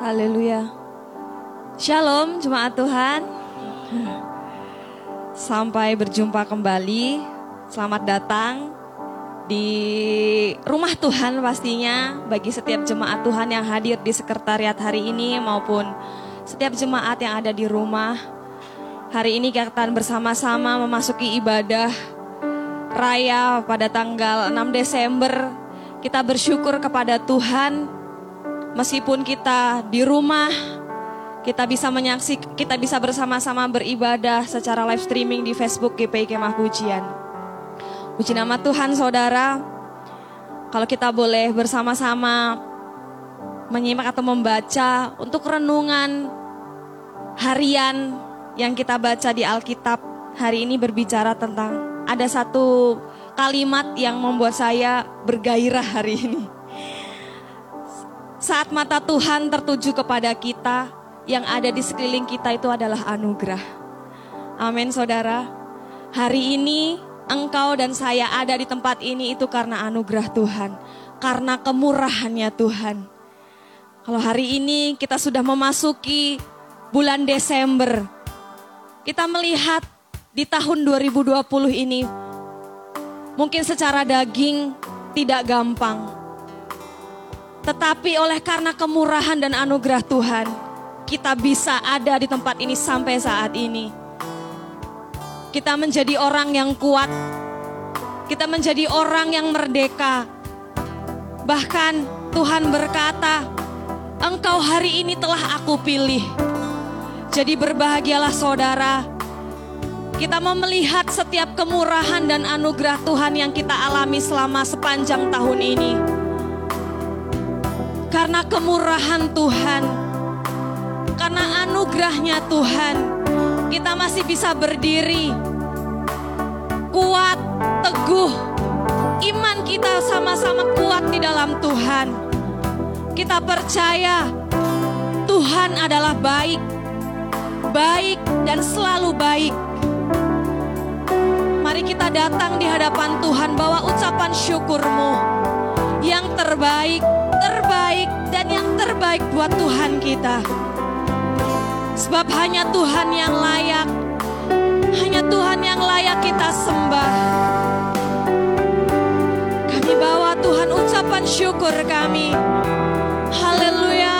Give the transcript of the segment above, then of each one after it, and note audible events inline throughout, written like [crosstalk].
Haleluya. Shalom jemaat Tuhan. Sampai berjumpa kembali. Selamat datang di rumah Tuhan pastinya bagi setiap jemaat Tuhan yang hadir di sekretariat hari ini maupun setiap jemaat yang ada di rumah. Hari ini kita akan bersama-sama memasuki ibadah raya pada tanggal 6 Desember. Kita bersyukur kepada Tuhan Meskipun kita di rumah, kita bisa menyaksikan, kita bisa bersama-sama beribadah secara live streaming di Facebook GPI Kemah Pujian. Puji nama Tuhan saudara, kalau kita boleh bersama-sama menyimak atau membaca untuk renungan harian yang kita baca di Alkitab hari ini berbicara tentang ada satu kalimat yang membuat saya bergairah hari ini saat mata Tuhan tertuju kepada kita, yang ada di sekeliling kita itu adalah anugerah. Amin saudara. Hari ini engkau dan saya ada di tempat ini itu karena anugerah Tuhan. Karena kemurahannya Tuhan. Kalau hari ini kita sudah memasuki bulan Desember. Kita melihat di tahun 2020 ini mungkin secara daging tidak gampang tetapi oleh karena kemurahan dan anugerah Tuhan, kita bisa ada di tempat ini sampai saat ini. Kita menjadi orang yang kuat. Kita menjadi orang yang merdeka. Bahkan Tuhan berkata, "Engkau hari ini telah Aku pilih." Jadi berbahagialah saudara. Kita mau melihat setiap kemurahan dan anugerah Tuhan yang kita alami selama sepanjang tahun ini karena kemurahan Tuhan, karena anugerahnya Tuhan, kita masih bisa berdiri kuat, teguh. Iman kita sama-sama kuat di dalam Tuhan. Kita percaya Tuhan adalah baik, baik dan selalu baik. Mari kita datang di hadapan Tuhan bawa ucapan syukurmu yang terbaik terbaik dan yang terbaik buat Tuhan kita. Sebab hanya Tuhan yang layak, hanya Tuhan yang layak kita sembah. Kami bawa Tuhan ucapan syukur kami. Haleluya.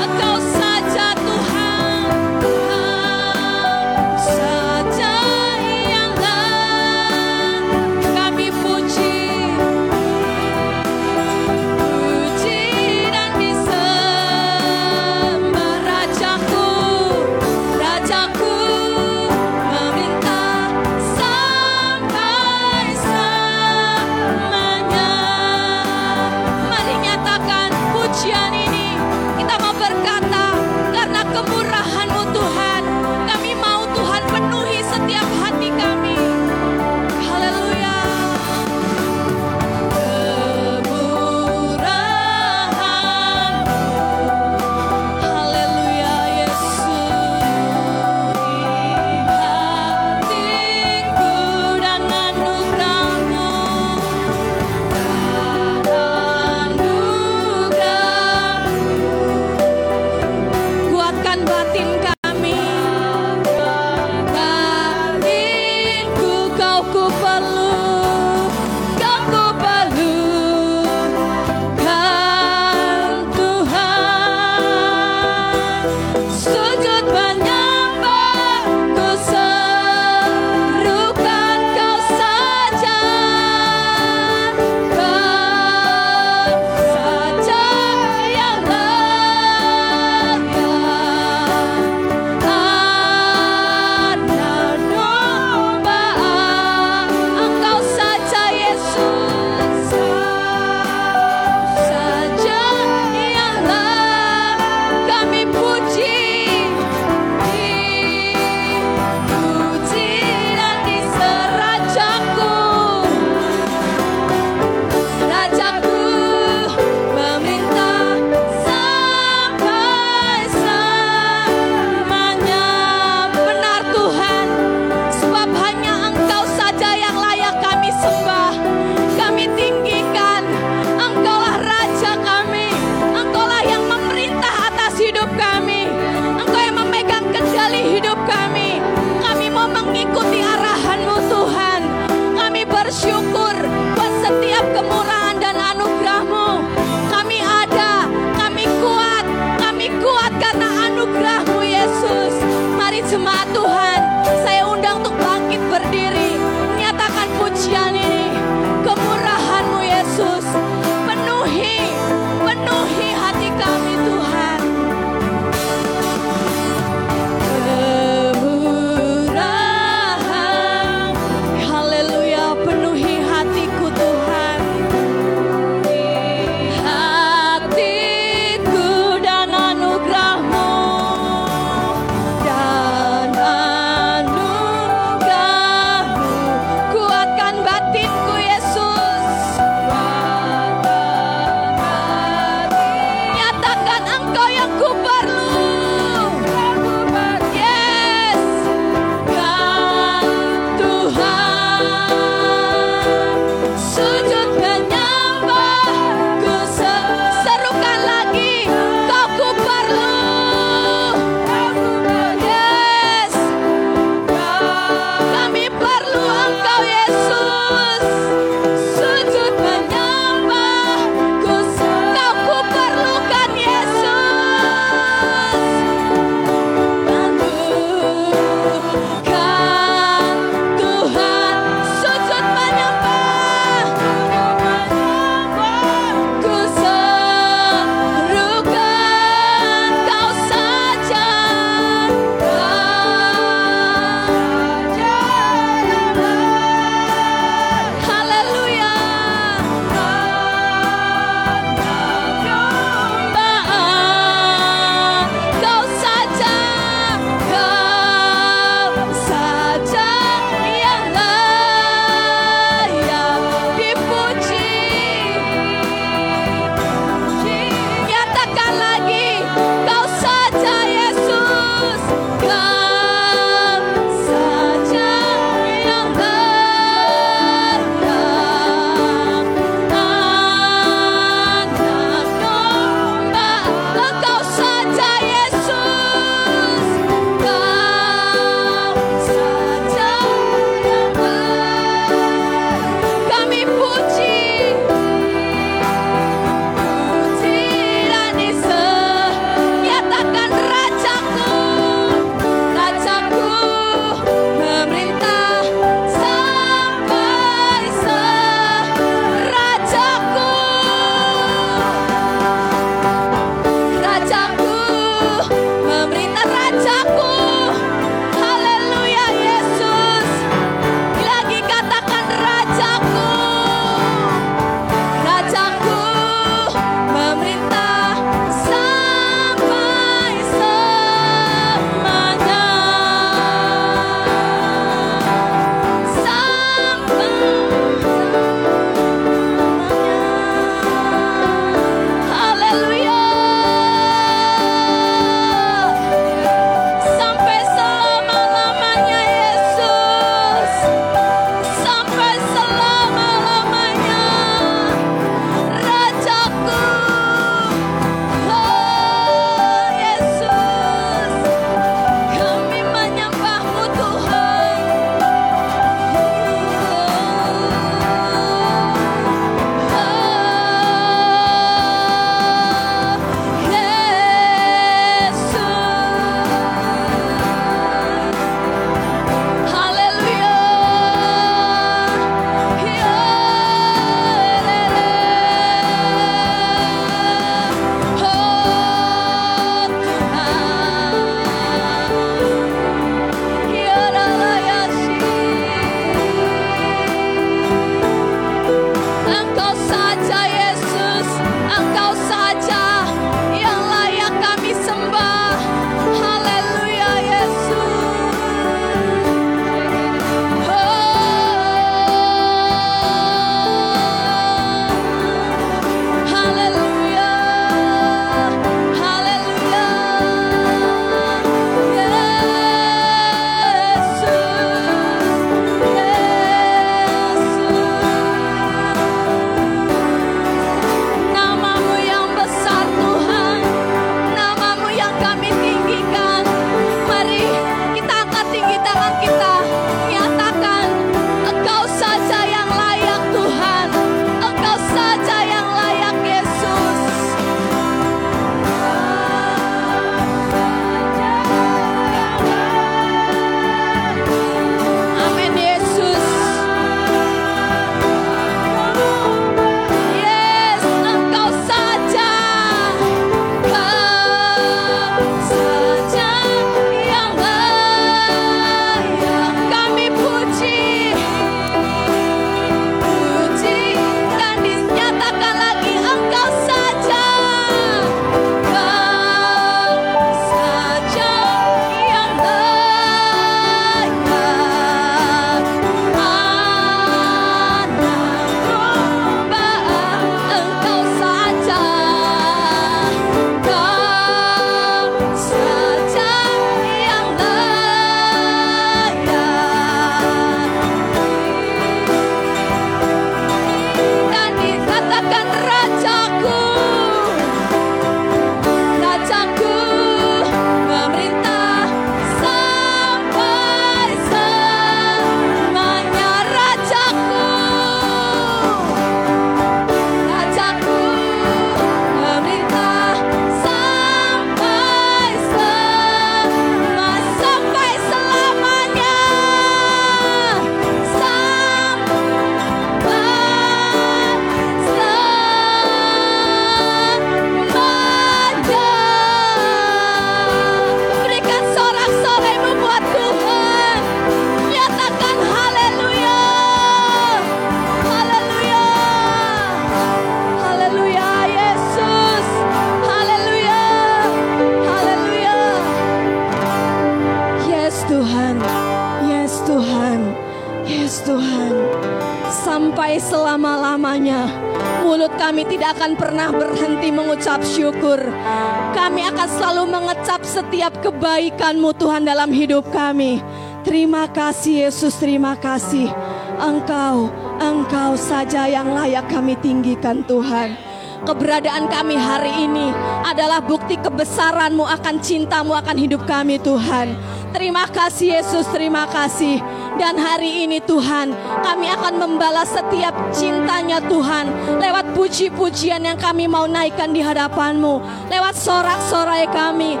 kebaikan-Mu Tuhan dalam hidup kami. Terima kasih Yesus, terima kasih. Engkau, Engkau saja yang layak kami tinggikan Tuhan. Keberadaan kami hari ini adalah bukti kebesaran-Mu akan cinta-Mu akan hidup kami Tuhan. Terima kasih Yesus, terima kasih. Dan hari ini Tuhan, kami akan membalas setiap cintanya Tuhan lewat puji-pujian yang kami mau naikkan di hadapan-Mu, lewat sorak-sorai kami,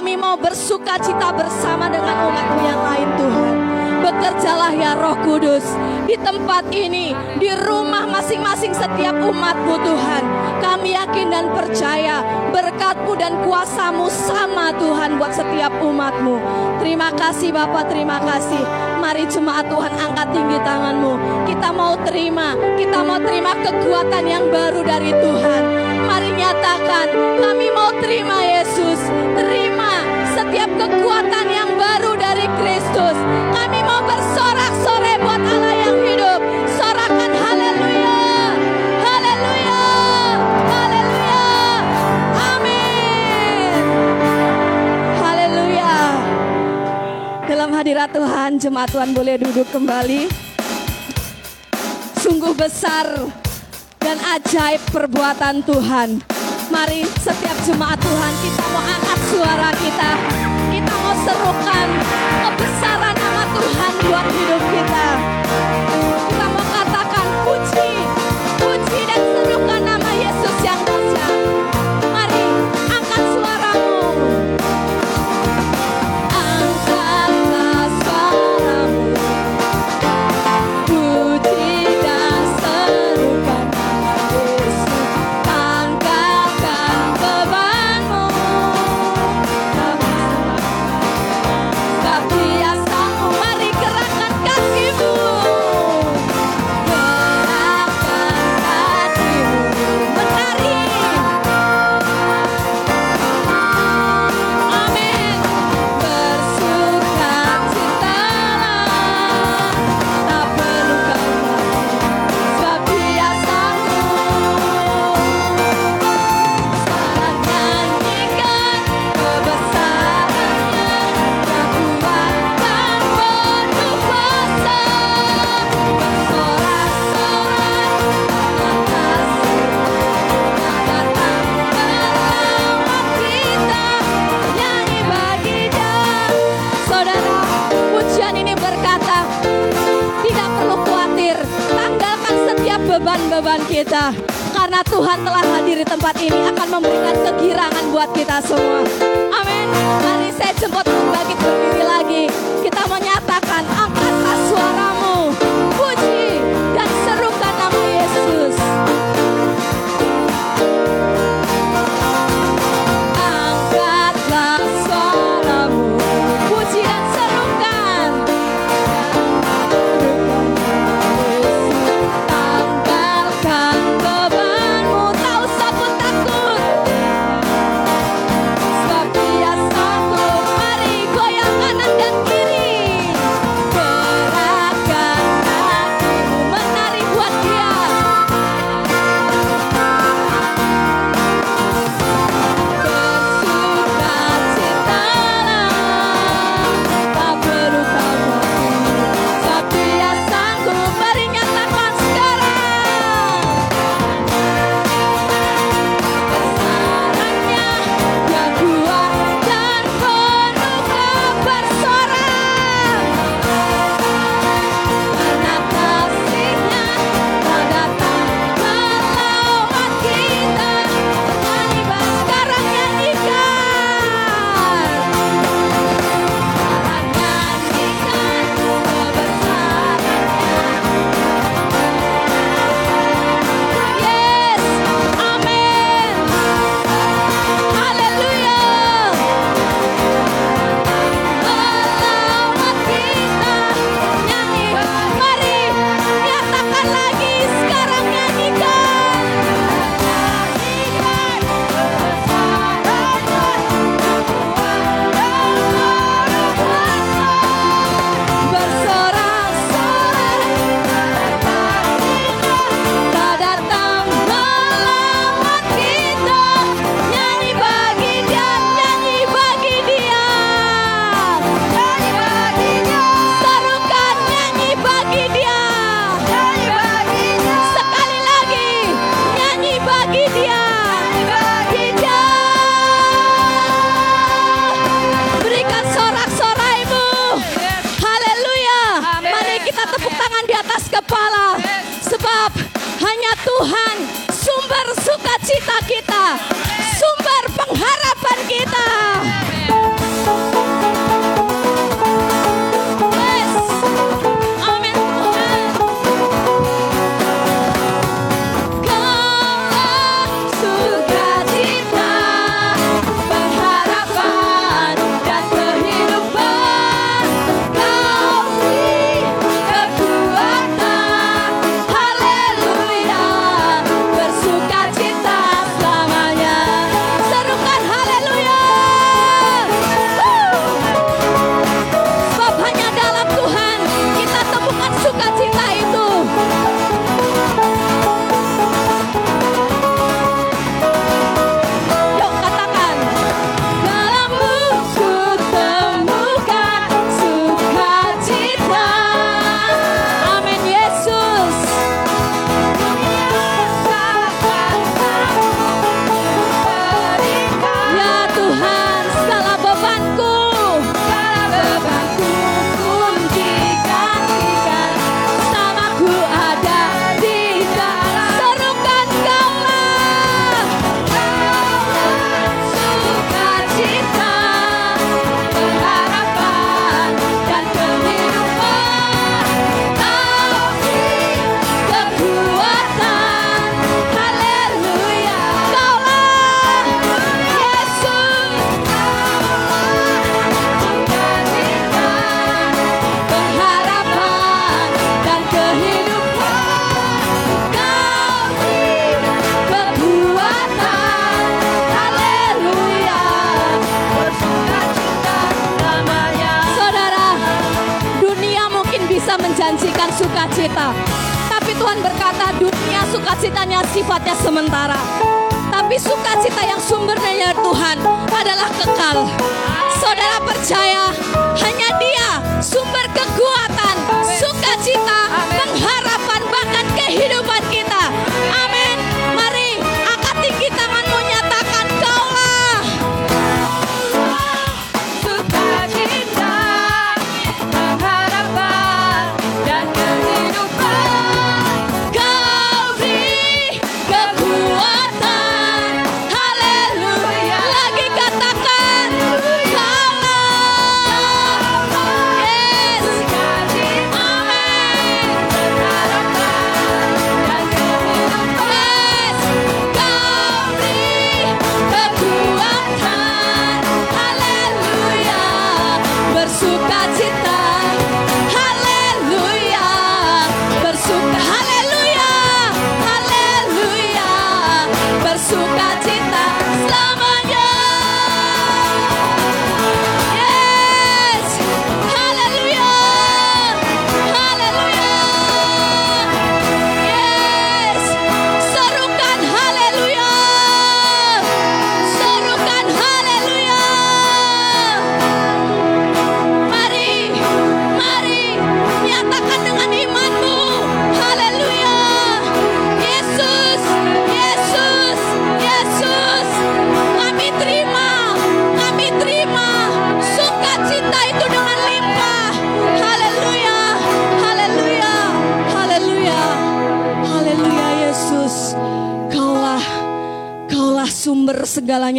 kami mau bersuka cita bersama dengan umat-Mu yang lain Tuhan. Bekerjalah ya roh kudus di tempat ini, di rumah masing-masing setiap umatmu Tuhan. Kami yakin dan percaya berkatmu dan kuasamu sama Tuhan buat setiap umatmu. Terima kasih Bapak, terima kasih. Mari jemaat Tuhan angkat tinggi tanganmu. Kita mau terima, kita mau terima kekuatan yang baru dari Tuhan. Mari nyatakan, kami mau terima Yesus. Terima kekuatan yang baru dari Kristus. Kami mau bersorak-sorai buat Allah yang hidup. Sorakan haleluya. Haleluya. Haleluya. Amin. Haleluya. Dalam hadirat Tuhan, jemaat Tuhan boleh duduk kembali. Sungguh besar dan ajaib perbuatan Tuhan. Mari setiap jemaat Tuhan kita mau angkat suara kita. Serukan kebesaran nama Tuhan buat hidup. Kita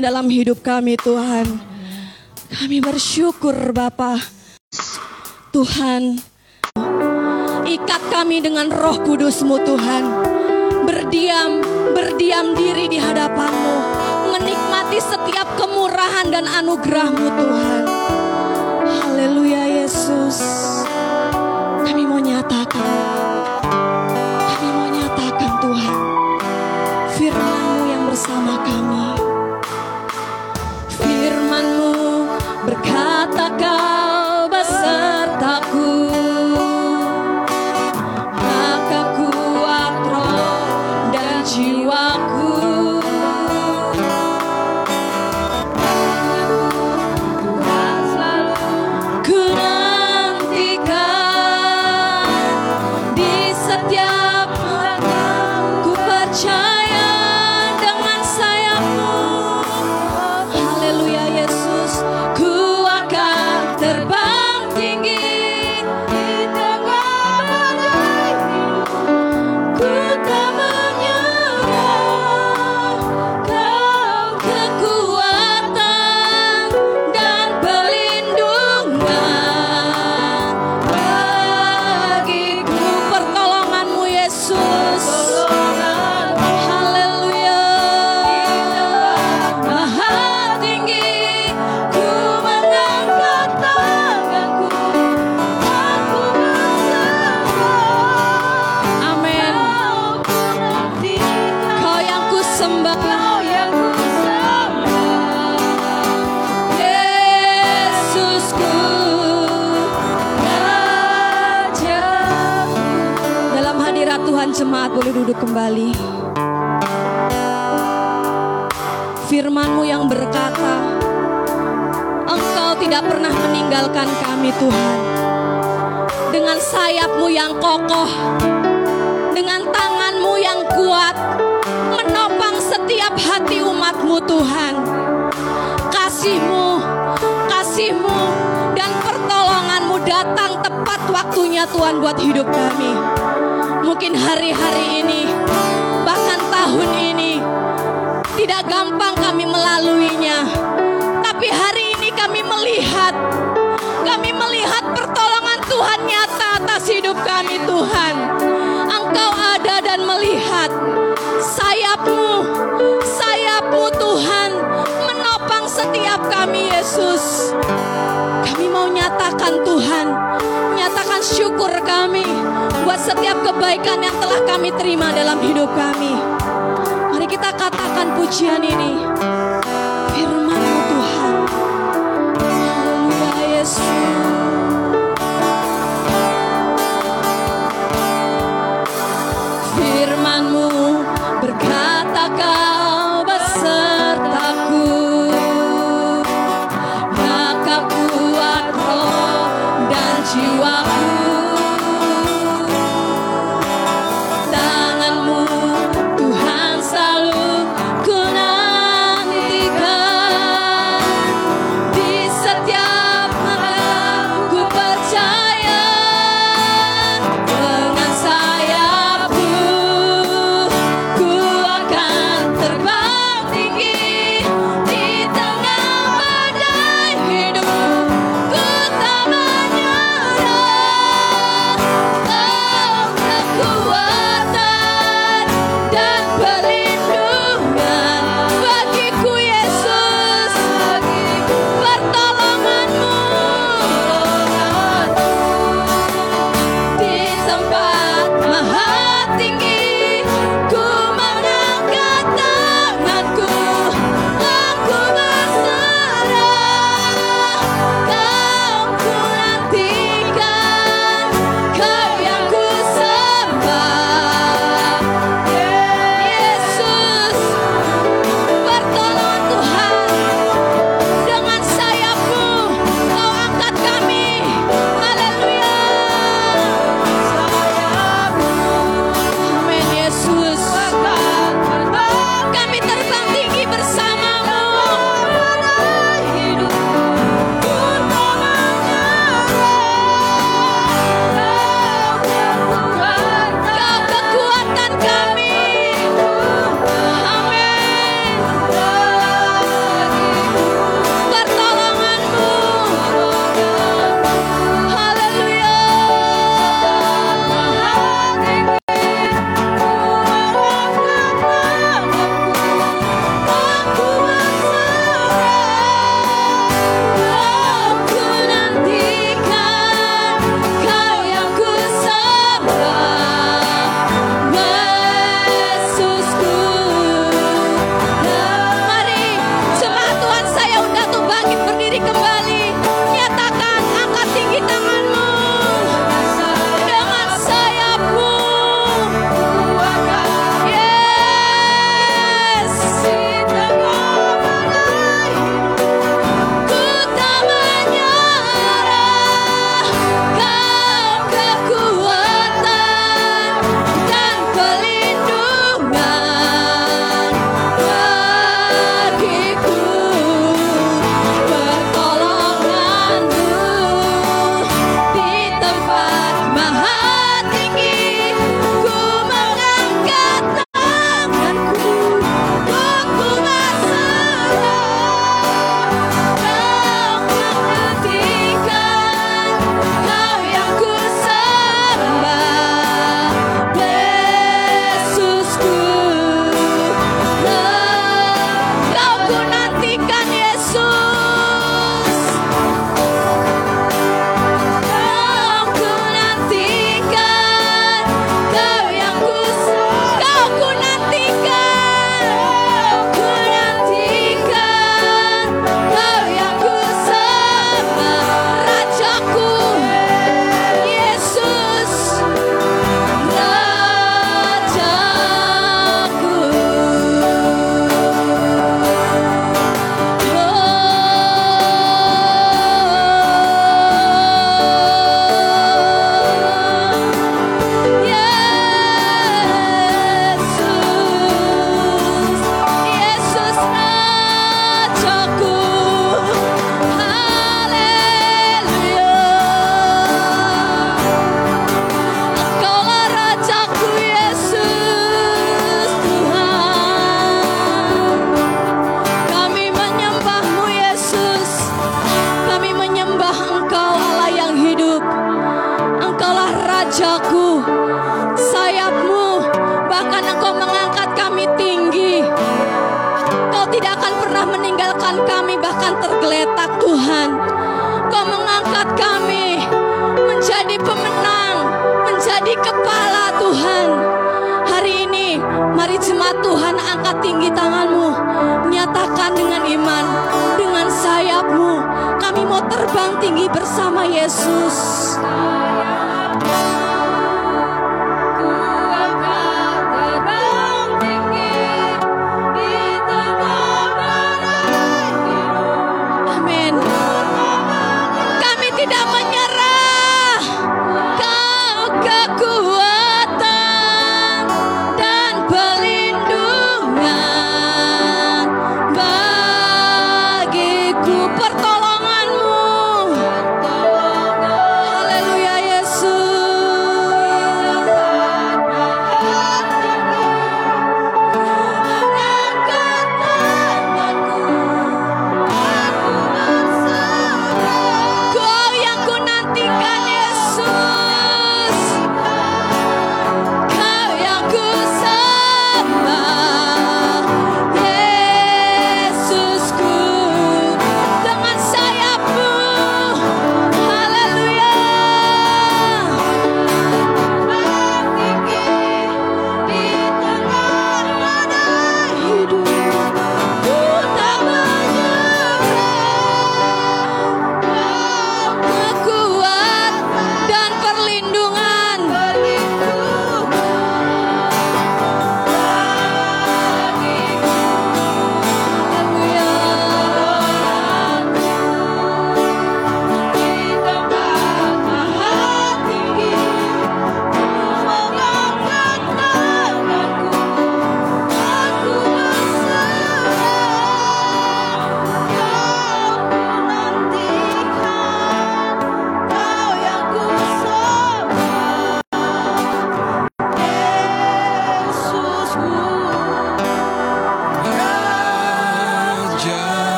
dalam hidup kami Tuhan. Kami bersyukur Bapa. Tuhan, ikat kami dengan roh kudusmu Tuhan. Berdiam, berdiam diri di hadapanmu. Menikmati setiap kemurahan dan anugerahmu Tuhan. Haleluya Yesus. Pernah meninggalkan kami Tuhan. Dengan sayapmu yang kokoh, dengan tanganmu yang kuat, menopang setiap hati umatmu Tuhan. Kasihmu, kasihmu, dan pertolonganmu datang tepat waktunya Tuhan buat hidup kami. Mungkin hari-hari ini, bahkan tahun ini, tidak gampang kami melaluinya. Kami Tuhan. Engkau ada dan melihat sayapmu, sayapmu Tuhan menopang setiap kami Yesus. Kami mau nyatakan Tuhan, nyatakan syukur kami buat setiap kebaikan yang telah kami terima dalam hidup kami. Mari kita katakan pujian ini.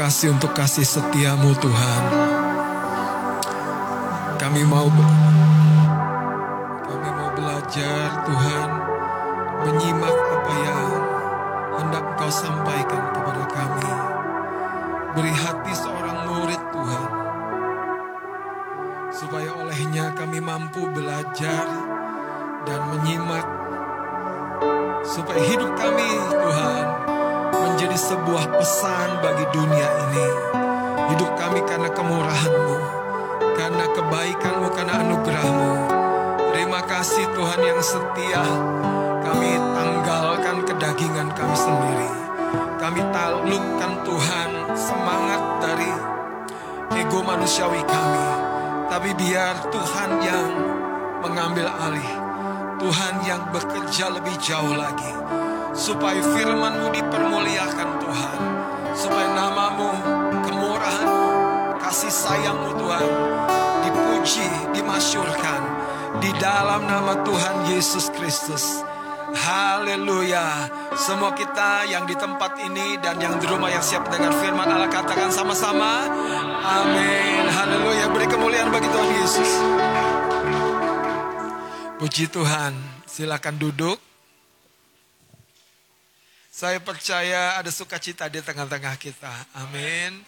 Kasih untuk kasih setiamu Tuhan Semua kita yang di tempat ini dan yang di rumah yang siap dengar firman Allah katakan sama-sama. Amin. Haleluya. Beri kemuliaan bagi Tuhan Yesus. Puji Tuhan. Silakan duduk. Saya percaya ada sukacita di tengah-tengah kita. Amin.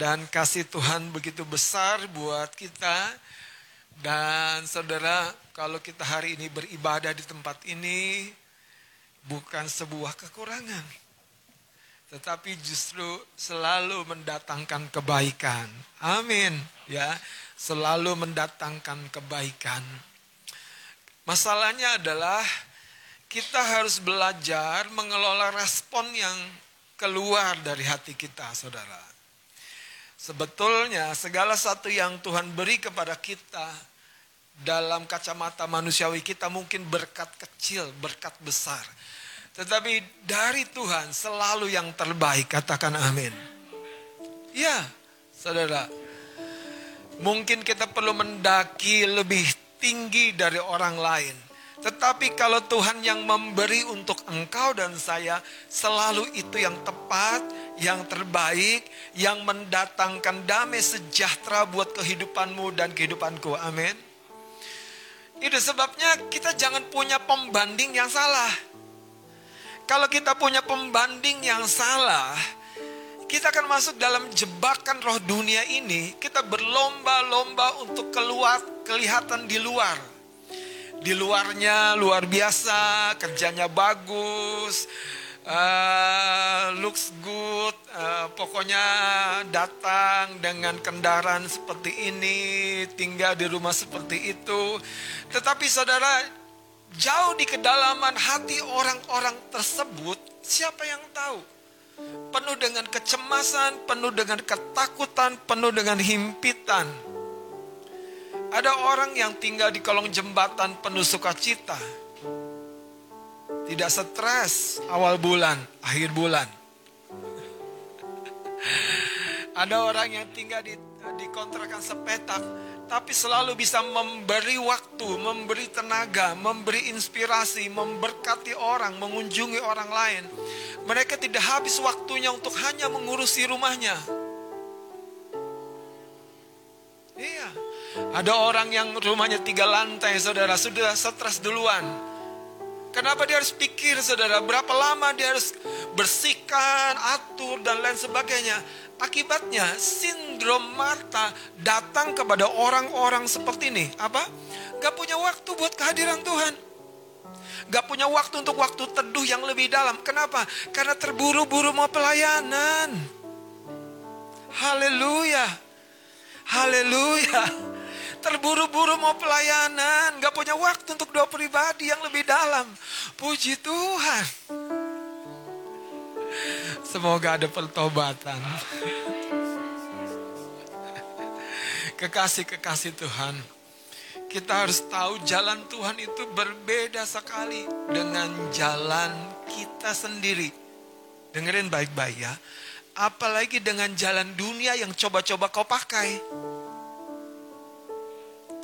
Dan kasih Tuhan begitu besar buat kita. Dan saudara, kalau kita hari ini beribadah di tempat ini, bukan sebuah kekurangan. Tetapi justru selalu mendatangkan kebaikan. Amin. Ya, selalu mendatangkan kebaikan. Masalahnya adalah kita harus belajar mengelola respon yang keluar dari hati kita, saudara. Sebetulnya segala satu yang Tuhan beri kepada kita dalam kacamata manusiawi kita mungkin berkat kecil, berkat besar. Tetapi dari Tuhan selalu yang terbaik, katakan amin. Ya, saudara. Mungkin kita perlu mendaki lebih tinggi dari orang lain. Tetapi kalau Tuhan yang memberi untuk engkau dan saya, selalu itu yang tepat, yang terbaik, yang mendatangkan damai sejahtera buat kehidupanmu dan kehidupanku. Amin. Itu sebabnya kita jangan punya pembanding yang salah. Kalau kita punya pembanding yang salah, kita akan masuk dalam jebakan roh dunia ini. Kita berlomba-lomba untuk keluar, kelihatan di luar. Di luarnya luar biasa, kerjanya bagus, eh, looks good, eh, pokoknya datang dengan kendaraan seperti ini, tinggal di rumah seperti itu. Tetapi saudara, jauh di kedalaman hati orang-orang tersebut, siapa yang tahu? Penuh dengan kecemasan, penuh dengan ketakutan, penuh dengan himpitan. Ada orang yang tinggal di kolong jembatan penuh sukacita. Tidak stres awal bulan, akhir bulan. [laughs] Ada orang yang tinggal di, di kontrakan sepetak, tapi selalu bisa memberi waktu, memberi tenaga, memberi inspirasi, memberkati orang, mengunjungi orang lain. Mereka tidak habis waktunya untuk hanya mengurusi rumahnya. Iya, ada orang yang rumahnya tiga lantai, saudara, sudah stres duluan. Kenapa dia harus pikir, saudara, berapa lama dia harus bersihkan, atur, dan lain sebagainya. Akibatnya sindrom mata datang kepada orang-orang seperti ini. Apa? Gak punya waktu buat kehadiran Tuhan. Gak punya waktu untuk waktu teduh yang lebih dalam. Kenapa? Karena terburu-buru mau pelayanan. Haleluya. Haleluya. Terburu-buru mau pelayanan. Gak punya waktu untuk doa pribadi yang lebih dalam. Puji Tuhan. Semoga ada pertobatan. Kekasih-kekasih Tuhan. Kita harus tahu jalan Tuhan itu berbeda sekali dengan jalan kita sendiri. Dengerin baik-baik ya. Apalagi dengan jalan dunia yang coba-coba kau pakai.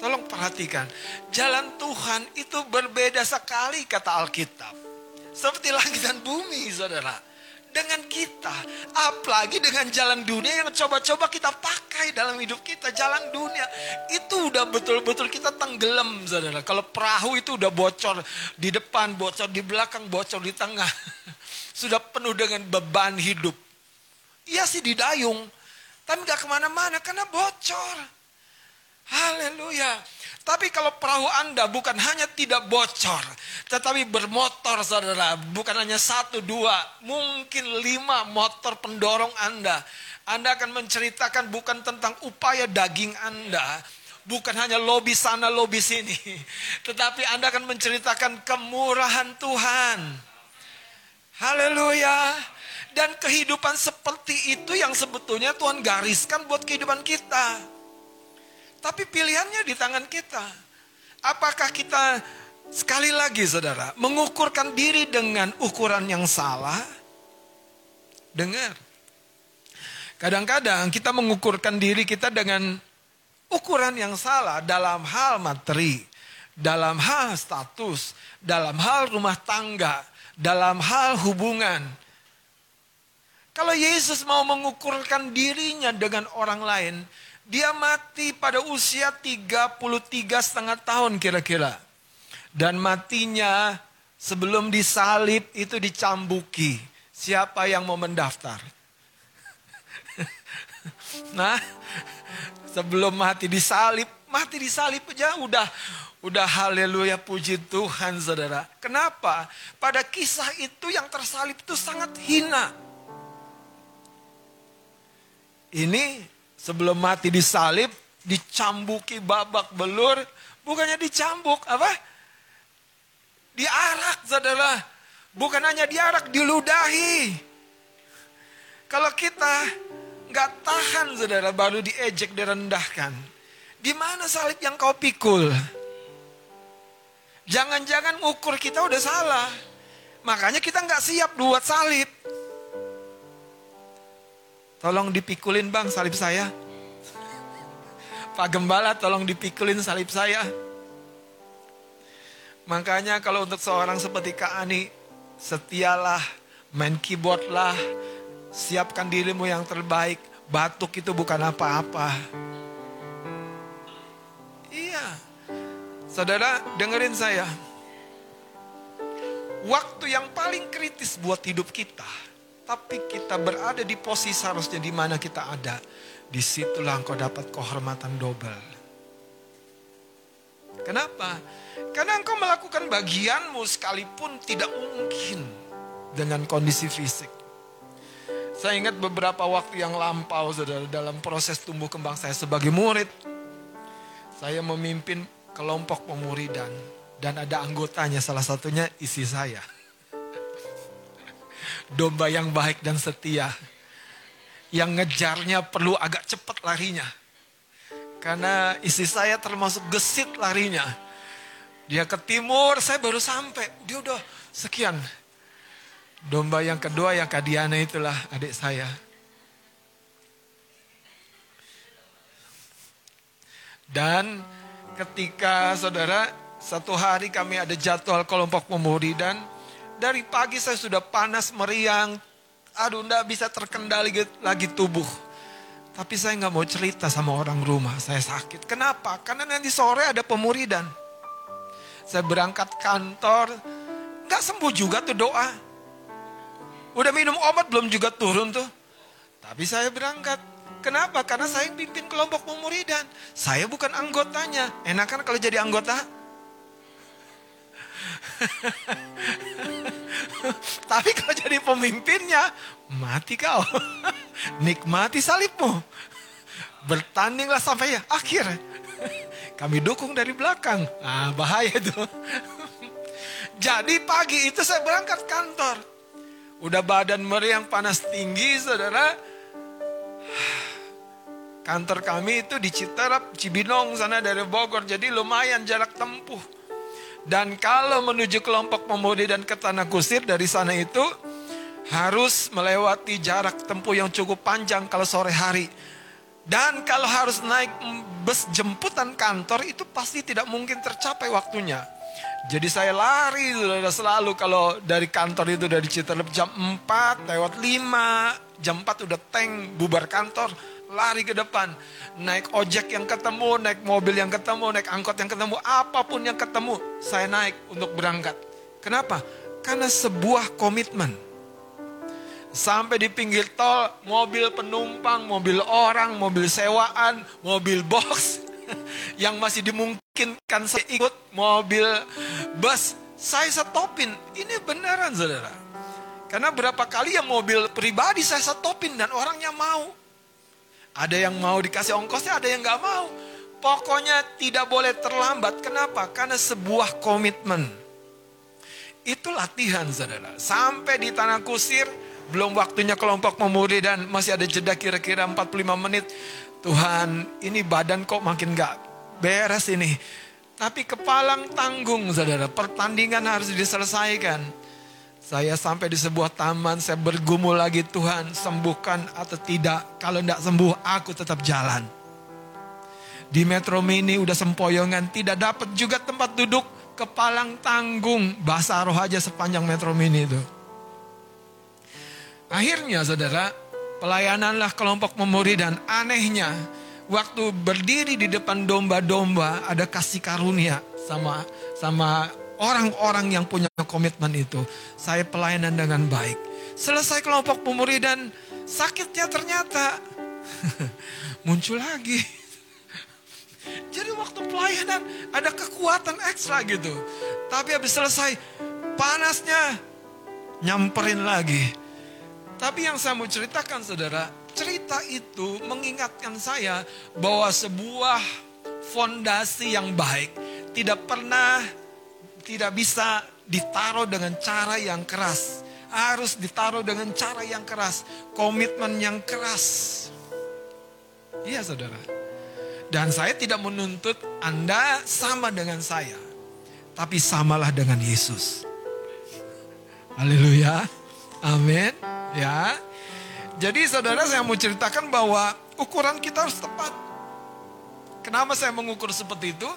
Tolong perhatikan. Jalan Tuhan itu berbeda sekali kata Alkitab. Seperti langit dan bumi saudara dengan kita. Apalagi dengan jalan dunia yang coba-coba kita pakai dalam hidup kita. Jalan dunia itu udah betul-betul kita tenggelam saudara. Kalau perahu itu udah bocor di depan, bocor di belakang, bocor di tengah. [laughs] Sudah penuh dengan beban hidup. Iya sih di dayung. Tapi gak ke mana-mana karena bocor. Haleluya. Tapi kalau perahu Anda bukan hanya tidak bocor, tetapi bermotor saudara, bukan hanya satu, dua, mungkin lima motor pendorong Anda. Anda akan menceritakan bukan tentang upaya daging Anda, bukan hanya lobi sana, lobi sini, [laughs] tetapi Anda akan menceritakan kemurahan Tuhan. Haleluya. Dan kehidupan seperti itu yang sebetulnya Tuhan gariskan buat kehidupan kita. Tapi pilihannya di tangan kita. Apakah kita sekali lagi saudara, mengukurkan diri dengan ukuran yang salah? Dengar. Kadang-kadang kita mengukurkan diri kita dengan ukuran yang salah dalam hal materi, dalam hal status, dalam hal rumah tangga, dalam hal hubungan. Kalau Yesus mau mengukurkan dirinya dengan orang lain, dia mati pada usia 33 setengah tahun kira-kira. Dan matinya sebelum disalib itu dicambuki. Siapa yang mau mendaftar? [laughs] nah, sebelum mati disalib, mati disalib aja udah udah haleluya puji Tuhan saudara. Kenapa? Pada kisah itu yang tersalib itu sangat hina. Ini sebelum mati disalib, dicambuki babak belur, bukannya dicambuk, apa? Diarak, saudara. Bukan hanya diarak, diludahi. Kalau kita nggak tahan, saudara, baru diejek, direndahkan. Di mana salib yang kau pikul? Jangan-jangan ukur kita udah salah. Makanya kita nggak siap buat salib. Tolong dipikulin bang salib saya. Pak Gembala tolong dipikulin salib saya. Makanya kalau untuk seorang seperti Kak Ani, setialah, main keyboard lah, siapkan dirimu yang terbaik. Batuk itu bukan apa-apa. Iya. Saudara, dengerin saya. Waktu yang paling kritis buat hidup kita, tapi kita berada di posisi seharusnya di mana kita ada. Di situlah engkau dapat kehormatan double. Kenapa? Karena engkau melakukan bagianmu sekalipun tidak mungkin dengan kondisi fisik. Saya ingat beberapa waktu yang lampau saudara dalam proses tumbuh kembang saya sebagai murid. Saya memimpin kelompok pemuridan dan ada anggotanya salah satunya isi saya. Domba yang baik dan setia. Yang ngejarnya perlu agak cepat larinya. Karena isi saya termasuk gesit larinya. Dia ke timur, saya baru sampai. Dia udah sekian. Domba yang kedua yang Kadiana itulah adik saya. Dan ketika saudara satu hari kami ada jadwal kelompok pemuridan. Dari pagi saya sudah panas meriang. Aduh enggak bisa terkendali lagi tubuh. Tapi saya nggak mau cerita sama orang rumah. Saya sakit. Kenapa? Karena nanti sore ada pemuridan. Saya berangkat kantor. Nggak sembuh juga tuh doa. Udah minum obat belum juga turun tuh. Tapi saya berangkat. Kenapa? Karena saya pimpin kelompok pemuridan. Saya bukan anggotanya. Enakan kalau jadi anggota? [laughs] [laughs] Tapi kalau jadi pemimpinnya, mati kau. [laughs] Nikmati salibmu. Bertandinglah sampai akhir. [laughs] Kami dukung dari belakang. Ah, bahaya itu. Jadi pagi itu saya berangkat kantor. Udah badan meriang panas tinggi, saudara. [sighs] Kantor kami itu di Citerap, Cibinong sana dari Bogor. Jadi lumayan jarak tempuh. Dan kalau menuju kelompok pemudi dan ke Tanah Kusir dari sana itu harus melewati jarak tempuh yang cukup panjang kalau sore hari. Dan kalau harus naik bus jemputan kantor itu pasti tidak mungkin tercapai waktunya. Jadi saya lari selalu kalau dari kantor itu dari Citerep jam 4 lewat 5, jam 4 udah tank bubar kantor, lari ke depan. Naik ojek yang ketemu, naik mobil yang ketemu, naik angkot yang ketemu, apa pun yang ketemu, saya naik untuk berangkat. Kenapa? Karena sebuah komitmen. Sampai di pinggir tol, mobil penumpang, mobil orang, mobil sewaan, mobil box [laughs] yang masih dimungkinkan saya ikut mobil bus, saya stopin. Ini beneran saudara. Karena berapa kali yang mobil pribadi saya stopin dan orangnya mau. Ada yang mau dikasih ongkosnya, ada yang nggak mau. Pokoknya tidak boleh terlambat. Kenapa? Karena sebuah komitmen. Itu latihan saudara. Sampai di tanah kusir, belum waktunya kelompok memuri dan masih ada jeda kira-kira 45 menit. Tuhan ini badan kok makin gak beres ini. Tapi kepalang tanggung saudara, pertandingan harus diselesaikan. Saya sampai di sebuah taman, saya bergumul lagi Tuhan sembuhkan atau tidak. Kalau tidak sembuh aku tetap jalan. Di Metro Mini udah sempoyongan, tidak dapat juga tempat duduk. Kepalang tanggung, bahasa roh aja sepanjang Metro Mini itu. Akhirnya saudara, pelayananlah kelompok memuri dan anehnya waktu berdiri di depan domba-domba ada kasih karunia sama sama orang-orang yang punya komitmen itu. Saya pelayanan dengan baik. Selesai kelompok pemuridan, sakitnya ternyata [laughs] muncul lagi. [laughs] Jadi waktu pelayanan ada kekuatan ekstra gitu. Tapi habis selesai panasnya nyamperin lagi. Tapi yang saya mau ceritakan saudara, cerita itu mengingatkan saya bahwa sebuah fondasi yang baik tidak pernah tidak bisa ditaruh dengan cara yang keras. Harus ditaruh dengan cara yang keras, komitmen yang keras. Iya saudara. Dan saya tidak menuntut Anda sama dengan saya. Tapi samalah dengan Yesus. Haleluya. Amin. Ya. Jadi saudara saya mau ceritakan bahwa ukuran kita harus tepat. Kenapa saya mengukur seperti itu?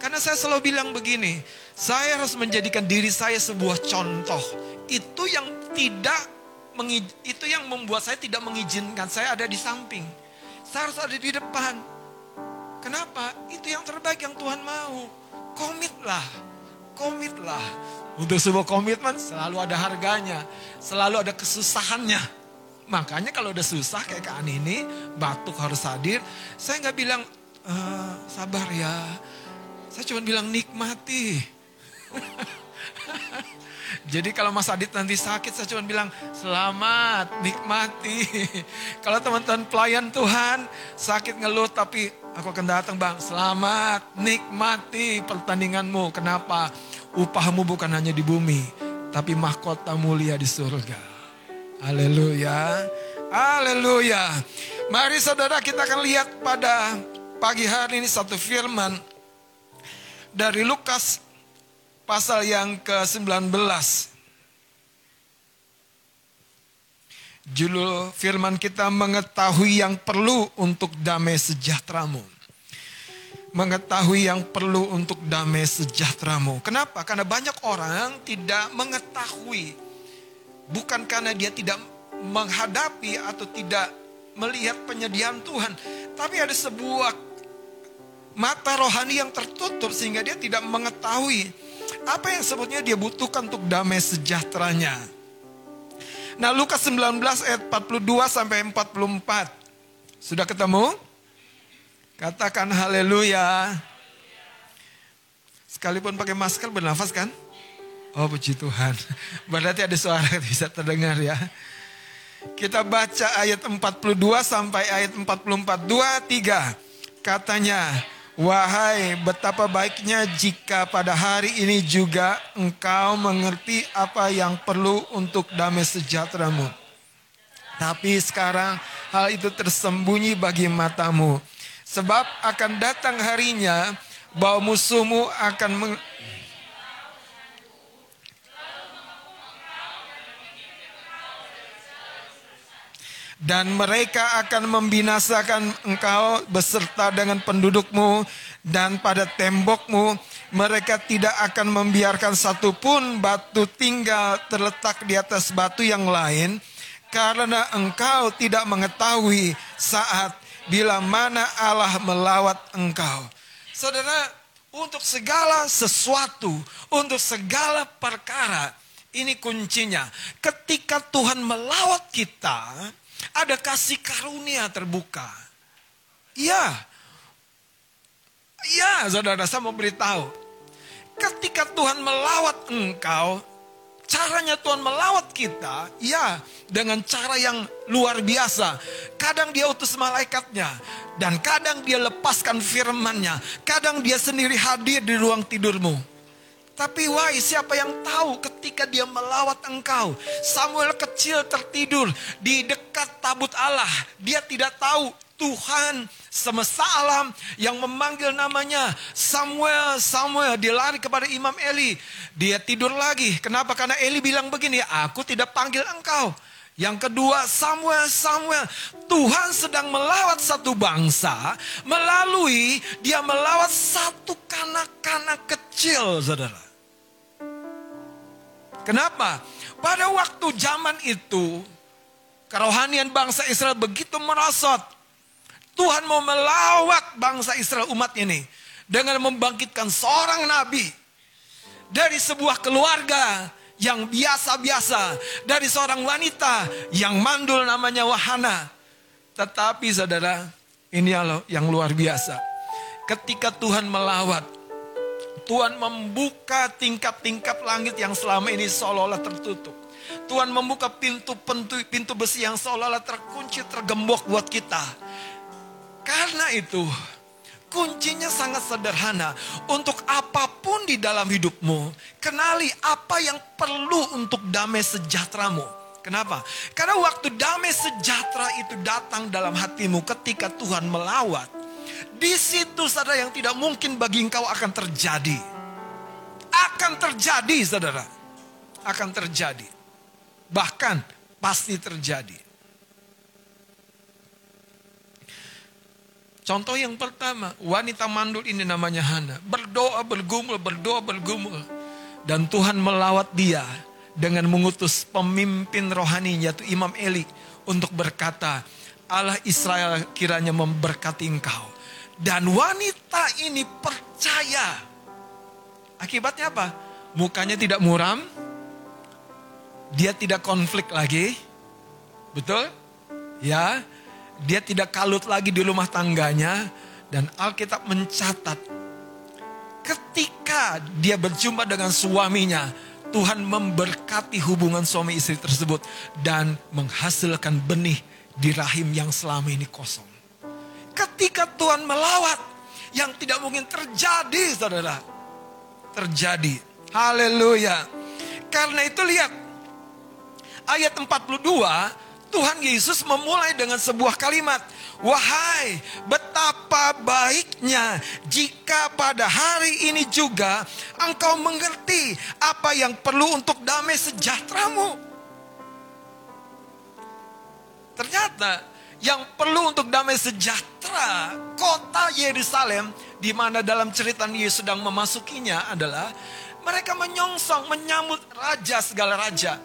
Karena saya selalu bilang begini, saya harus menjadikan diri saya sebuah contoh. Itu yang tidak itu yang membuat saya tidak mengizinkan saya ada di samping. Saya harus ada di depan. Kenapa? Itu yang terbaik yang Tuhan mau. Komitlah, komitlah. Untuk sebuah komitmen selalu ada harganya, selalu ada kesusahannya. Makanya kalau udah susah kayak Kak Ani ini, batuk harus hadir. Saya nggak bilang, "Eh, sabar ya. Saya cuma bilang nikmati. [laughs] Jadi kalau Mas Adit nanti sakit, saya cuma bilang selamat, nikmati. [laughs] kalau teman-teman pelayan Tuhan sakit ngeluh tapi aku akan datang bang, selamat, nikmati pertandinganmu. Kenapa? Upahmu bukan hanya di bumi, tapi mahkota mulia di surga. Haleluya, haleluya. Mari saudara kita akan lihat pada pagi hari ini satu firman dari Lukas pasal yang ke-19. Judul firman kita mengetahui yang perlu untuk damai sejahteramu. Mengetahui yang perlu untuk damai sejahteramu. Kenapa? Karena banyak orang tidak mengetahui. Bukan karena dia tidak menghadapi atau tidak melihat penyediaan Tuhan. Tapi ada sebuah mata rohani yang tertutup sehingga dia tidak mengetahui apa yang sebetulnya dia butuhkan untuk damai sejahteranya. Nah Lukas 19 ayat 42 sampai 44. Sudah ketemu? Katakan haleluya. Sekalipun pakai masker bernafas kan? Oh puji Tuhan. [laughs] Berarti ada suara bisa terdengar ya. Kita baca ayat 42 sampai ayat 44. Dua, tiga. Katanya, Wahai betapa baiknya jika pada hari ini juga engkau mengerti apa yang perlu untuk damai sejahteramu. Tapi sekarang hal itu tersembunyi bagi matamu. Sebab akan datang harinya bahwa musuhmu akan dan mereka akan membinasakan engkau beserta dengan pendudukmu dan pada tembokmu mereka tidak akan membiarkan satupun batu tinggal terletak di atas batu yang lain karena engkau tidak mengetahui saat bila mana Allah melawat engkau. Saudara, untuk segala sesuatu, untuk segala perkara, ini kuncinya. Ketika Tuhan melawat kita, ada kasih karunia terbuka. Ya, ya saudara saya mau beritahu. Ketika Tuhan melawat engkau, caranya Tuhan melawat kita, ya dengan cara yang luar biasa. Kadang dia utus malaikatnya, dan kadang dia lepaskan firmannya. Kadang dia sendiri hadir di ruang tidurmu. Tapi wahai siapa yang tahu ketika dia melawat engkau. Samuel kecil tertidur di dekat tabut Allah. Dia tidak tahu Tuhan semesta alam yang memanggil namanya Samuel, Samuel. Dia lari kepada Imam Eli. Dia tidur lagi. Kenapa? Karena Eli bilang begini, aku tidak panggil engkau. Yang kedua, Samuel, Samuel, Tuhan sedang melawat satu bangsa melalui dia melawat satu kanak-kanak kecil, saudara. Kenapa? Pada waktu zaman itu, kerohanian bangsa Israel begitu merosot. Tuhan mau melawat bangsa Israel umat ini dengan membangkitkan seorang nabi dari sebuah keluarga yang biasa-biasa, dari seorang wanita yang mandul namanya Wahana. Tetapi saudara, ini yang luar biasa. Ketika Tuhan melawat, Tuhan membuka tingkap-tingkap langit yang selama ini seolah-olah tertutup. Tuhan membuka pintu, pintu pintu besi yang seolah-olah terkunci, tergembok buat kita. Karena itu, kuncinya sangat sederhana. Untuk apa pun di dalam hidupmu, kenali apa yang perlu untuk damai sejahteramu. Kenapa? Karena waktu damai sejahtera itu datang dalam hatimu ketika Tuhan melawat. Di situ saudara yang tidak mungkin bagi engkau akan terjadi. Akan terjadi saudara. Akan terjadi. Bahkan pasti terjadi. Contoh yang pertama, wanita mandul ini namanya Hana. Berdoa bergumul, berdoa bergumul. Dan Tuhan melawat dia dengan mengutus pemimpin rohani yaitu Imam Eli untuk berkata, Allah Israel kiranya memberkati engkau. Dan wanita ini percaya. Akibatnya apa? Mukanya tidak muram. Dia tidak konflik lagi. Betul? Ya. Dia tidak kalut lagi di rumah tangganya. Dan Alkitab mencatat. Ketika dia berjumpa dengan suaminya. Tuhan memberkati hubungan suami istri tersebut. Dan menghasilkan benih di rahim yang selama ini kosong. Ketika Tuhan melawat, yang tidak mungkin terjadi, saudara. Terjadi. Haleluya. Karena itu lihat, ayat 42, Tuhan Yesus memulai dengan sebuah kalimat. Wahai betapa baiknya jika pada hari ini juga engkau mengerti apa yang perlu untuk damai sejahteramu. Ternyata yang perlu untuk damai sejahtera kota Yerusalem di mana dalam cerita Yesus sedang memasukinya adalah mereka menyongsong menyambut raja segala raja.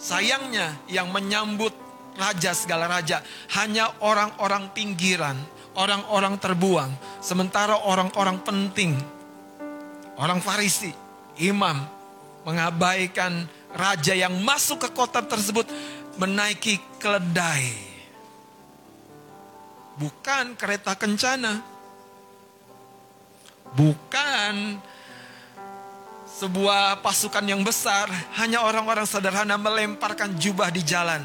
Sayangnya yang menyambut raja segala raja hanya orang-orang pinggiran, orang-orang terbuang, sementara orang-orang penting, orang Farisi, imam mengabaikan raja yang masuk ke kota tersebut menaiki keledai bukan kereta kencana, bukan sebuah pasukan yang besar, hanya orang-orang sederhana melemparkan jubah di jalan.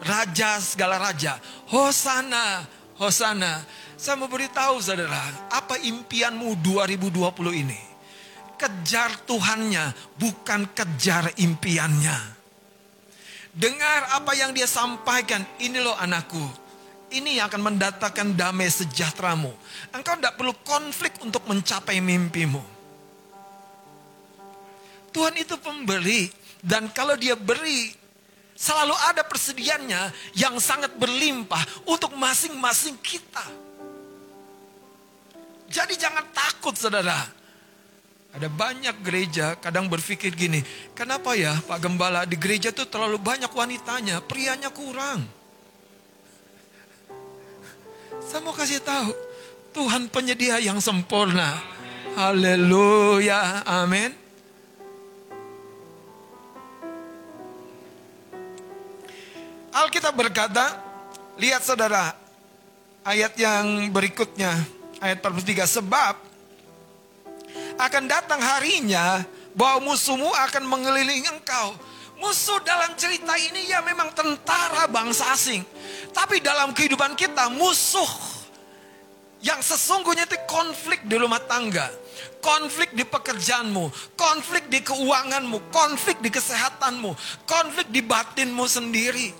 Raja segala raja, Hosana, Hosana. Saya mau beritahu saudara, apa impianmu 2020 ini? Kejar Tuhannya, bukan kejar impiannya. Dengar apa yang dia sampaikan, ini loh anakku, ini yang akan mendatangkan damai sejahteramu. Engkau tidak perlu konflik untuk mencapai mimpimu. Tuhan itu pemberi. Dan kalau dia beri, selalu ada persediaannya yang sangat berlimpah untuk masing-masing kita. Jadi jangan takut saudara. Ada banyak gereja kadang berpikir gini, kenapa ya Pak Gembala di gereja itu terlalu banyak wanitanya, prianya kurang. Saya mau kasih tahu, Tuhan penyedia yang sempurna. Haleluya, amin. Alkitab berkata, lihat saudara, ayat yang berikutnya, ayat 43, sebab akan datang harinya bahwa musuhmu akan mengelilingi engkau. Musuh dalam cerita ini ya memang tentara bangsa asing. Tapi dalam kehidupan kita musuh yang sesungguhnya itu konflik di rumah tangga. Konflik di pekerjaanmu, konflik di keuanganmu, konflik di kesehatanmu, konflik di batinmu sendiri.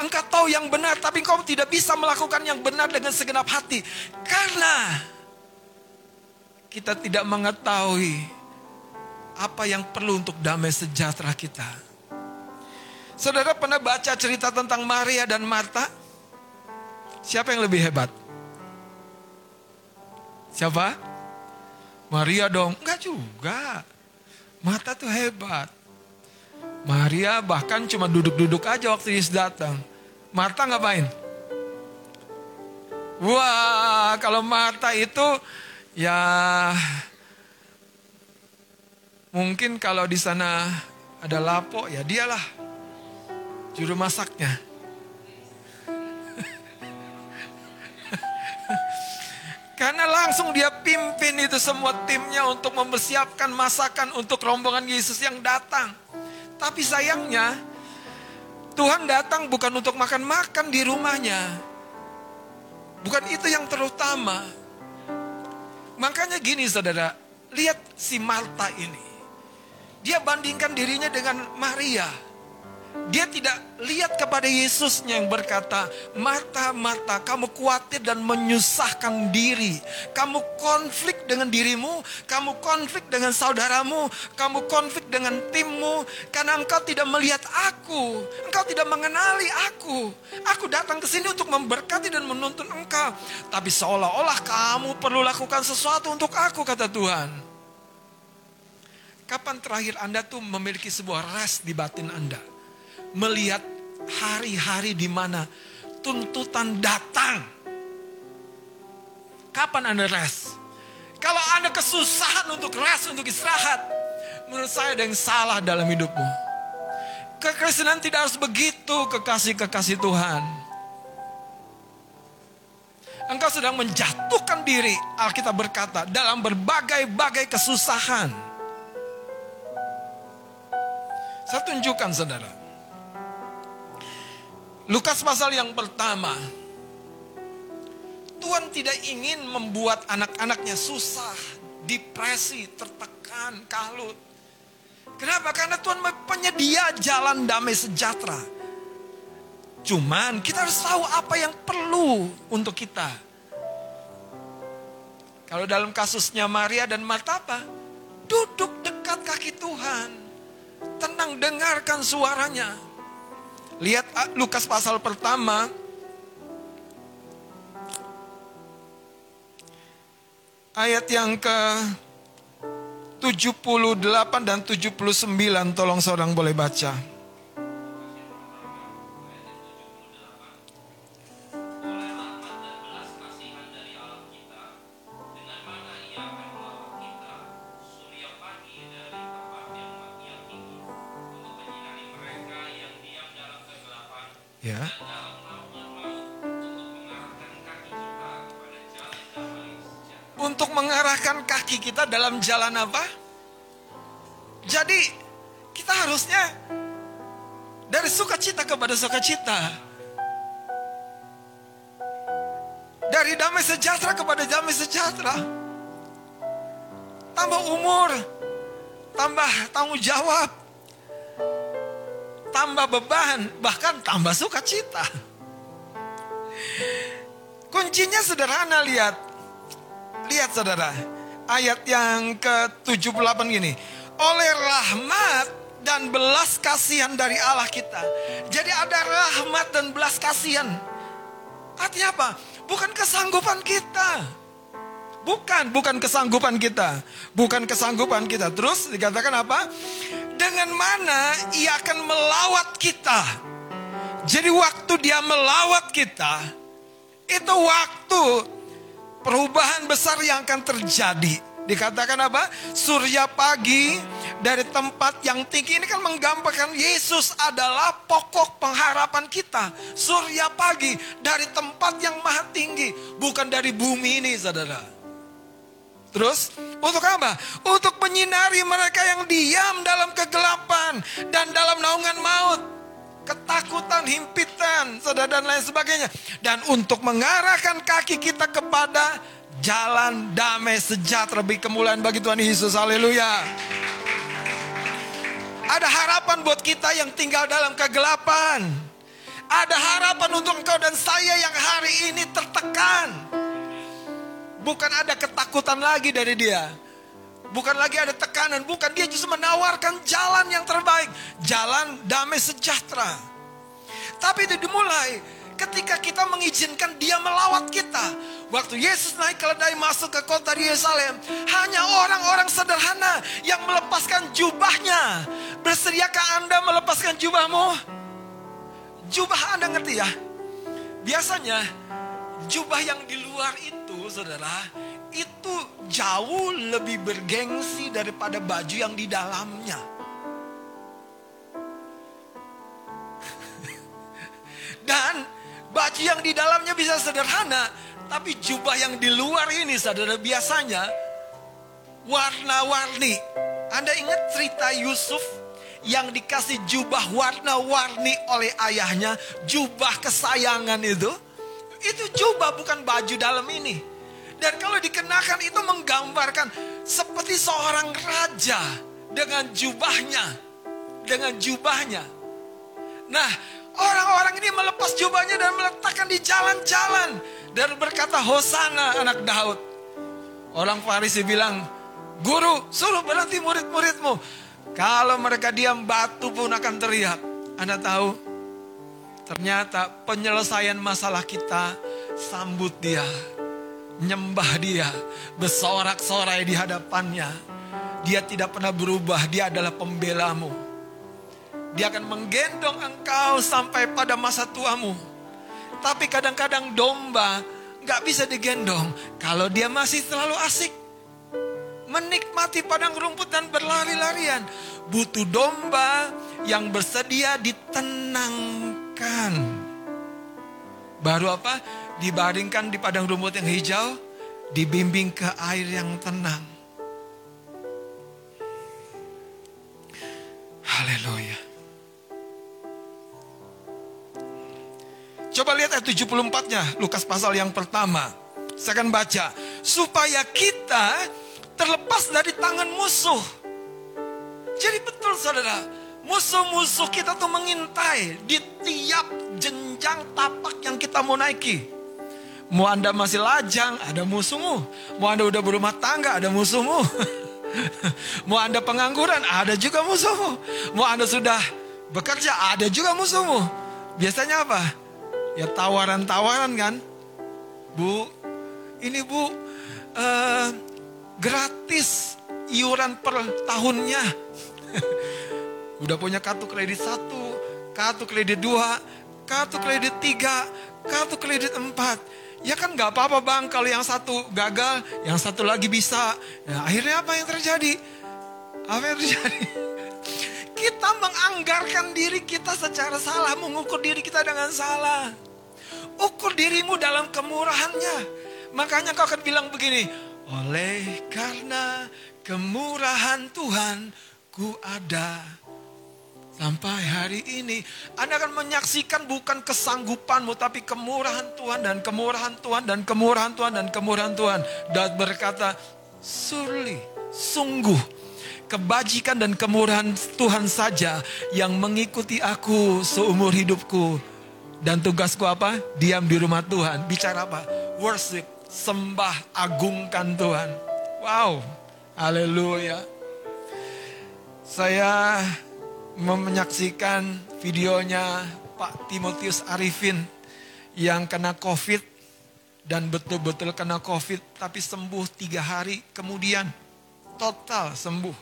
Engkau tahu yang benar tapi engkau tidak bisa melakukan yang benar dengan segenap hati. Karena kita tidak mengetahui apa yang perlu untuk damai sejahtera kita. Saudara pernah baca cerita tentang Maria dan Marta? Siapa yang lebih hebat? Siapa? Maria dong. Enggak juga. Marta tuh hebat. Maria bahkan cuma duduk-duduk aja waktu Yesus datang. Marta ngapain? Wah, kalau Marta itu ya mungkin kalau di sana ada lapo ya dialah juru masaknya. Karena langsung dia pimpin itu semua timnya untuk mempersiapkan masakan untuk rombongan Yesus yang datang. Tapi sayangnya Tuhan datang bukan untuk makan-makan di rumahnya. Bukan itu yang terutama. Makanya gini saudara, lihat si Marta ini. Dia bandingkan dirinya dengan Maria. Dia tidak lihat kepada Yesusnya yang berkata, Marta, kamu khawatir dan menyusahkan diri. Kamu konflik dengan dirimu, kamu konflik dengan saudaramu, kamu konflik dengan timmu. Karena engkau tidak melihat aku, engkau tidak mengenali aku. Aku datang ke sini untuk memberkati dan menuntun engkau. Tapi seolah-olah kamu perlu lakukan sesuatu untuk aku, kata Tuhan. Kapan terakhir Anda tuh memiliki sebuah rest di batin Anda? Melihat hari-hari di mana tuntutan datang. kapan Anda rest? Kalau Anda kesusahan untuk rest, untuk istirahat, menurut saya ada yang salah dalam hidupmu. Kekristenan tidak harus begitu kekasih-kekasih Tuhan. Engkau sedang menjatuhkan diri, Alkitab berkata, dalam berbagai-bagai kesusahan. Saya tunjukkan saudara. Lukas pasal yang pertama. Tuhan tidak ingin membuat anak-anaknya susah, depresi, tertekan, kalut. Kenapa? Karena Tuhan penyedia jalan damai sejahtera. Cuman kita harus tahu apa yang perlu untuk kita. Kalau dalam kasusnya Maria dan Marta apa? Duduk dekat kaki Tuhan. Tenang dengarkan suaranya. Lihat ah, Lukas pasal pertama. Ayat yang ke 78 dan 79 tolong seorang boleh baca. Jalan apa? Jadi kita harusnya dari sukacita kepada sukacita. Dari damai sejahtera kepada damai sejahtera. Tambah umur, tambah tanggung jawab, tambah beban, bahkan tambah sukacita. Kuncinya sederhana lihat. Lihat saudara, ayat yang ke-78 gini. Oleh rahmat dan belas kasihan dari Allah kita. Jadi ada rahmat dan belas kasihan. Artinya apa? Bukan kesanggupan kita. Bukan, bukan kesanggupan kita. Bukan kesanggupan kita. Terus dikatakan apa? Dengan mana ia akan melawat kita. Jadi waktu dia melawat kita, itu waktu perubahan besar yang akan terjadi. Dikatakan apa? Surya pagi dari tempat yang tinggi ini kan menggambarkan Yesus adalah pokok pengharapan kita. Surya pagi dari tempat yang maha tinggi, bukan dari bumi ini, saudara. Terus untuk apa? Untuk menyinari mereka yang diam dalam kegelapan dan dalam naungan maut. Ketakutan, himpitan, saudara dan lain sebagainya. Dan untuk mengarahkan kaki kita kepada jalan damai sejahtera bagi kemuliaan bagi Tuhan Yesus. Haleluya. Ada harapan buat kita yang tinggal dalam kegelapan. Ada harapan untuk engkau dan saya yang hari ini tertekan. Bukan ada ketakutan lagi dari dia. Bukan lagi ada tekanan, bukan dia justru menawarkan jalan yang terbaik, jalan damai sejahtera. Tapi itu dimulai ketika kita mengizinkan dia melawat kita. Waktu Yesus naik keledai masuk ke kota Yerusalem, hanya orang-orang sederhana yang melepaskan jubahnya. Bersediakah Anda melepaskan jubahmu? Jubah Anda ngerti ya? Biasanya jubah yang di luar itu, saudara, itu jauh lebih bergengsi daripada baju yang di dalamnya. [laughs] Dan baju yang di dalamnya bisa sederhana, tapi jubah yang di luar ini saudara biasanya warna-warni. Anda ingat cerita Yusuf yang dikasih jubah warna-warni oleh ayahnya, jubah kesayangan itu? Itu jubah bukan baju dalam ini. Dan kalau dikenakan itu menggambarkan seperti seorang raja dengan jubahnya. Dengan jubahnya. Nah, orang-orang ini melepas jubahnya dan meletakkan di jalan-jalan. Dan berkata, Hosana anak Daud. Orang Farisi bilang, Guru, suruh berhenti murid-muridmu. Kalau mereka diam, batu pun akan teriak. Anda tahu, ternyata penyelesaian masalah kita, sambut dia nyembah dia, bersorak-sorai di hadapannya. Dia tidak pernah berubah, dia adalah pembelamu. Dia akan menggendong engkau sampai pada masa tuamu. Tapi kadang-kadang domba gak bisa digendong kalau dia masih terlalu asik. Menikmati padang rumput dan berlari-larian. Butuh domba yang bersedia ditenangkan. Baru apa? Dibaringkan di padang rumput yang hijau, dibimbing ke air yang tenang. Haleluya. Coba lihat ayat 74-nya, Lukas pasal yang pertama. Saya akan baca. Supaya kita terlepas dari tangan musuh. Jadi betul saudara, musuh-musuh kita tuh mengintai di tiap jenjang tapak yang kita mau naiki. Mau anda masih lajang, ada musuhmu. Mau anda udah berumah tangga, ada musuhmu. [laughs] Mau anda pengangguran, ada juga musuhmu. Mau anda sudah bekerja, ada juga musuhmu. Biasanya apa? Ya tawaran-tawaran kan. Bu, ini bu, eh, gratis iuran per tahunnya. [laughs] Udah punya kartu kredit satu, kartu kredit dua, kartu kredit tiga, kartu kredit empat. Ya kan nggak apa-apa bang kalau yang satu gagal, yang satu lagi bisa. Ya, akhirnya apa yang terjadi? Apa yang terjadi? [laughs] Kita menganggarkan diri kita secara salah, mengukur diri kita dengan salah. Ukur dirimu dalam kemurahannya. Makanya kau akan bilang begini, oleh karena kemurahan Tuhan ku ada sampai hari ini. Anda akan menyaksikan bukan kesanggupanmu tapi kemurahan Tuhan dan kemurahan Tuhan dan kemurahan Tuhan dan kemurahan Tuhan. Dan berkata, surely, sungguh kebajikan dan kemurahan Tuhan saja yang mengikuti aku seumur hidupku. Dan tugasku apa? Diam di rumah Tuhan. Bicara apa? Worship, sembah, agungkan Tuhan. Wow, haleluya. Saya menyaksikan videonya Pak Timotius Arifin yang kena COVID dan betul-betul kena COVID tapi sembuh tiga hari kemudian total sembuh.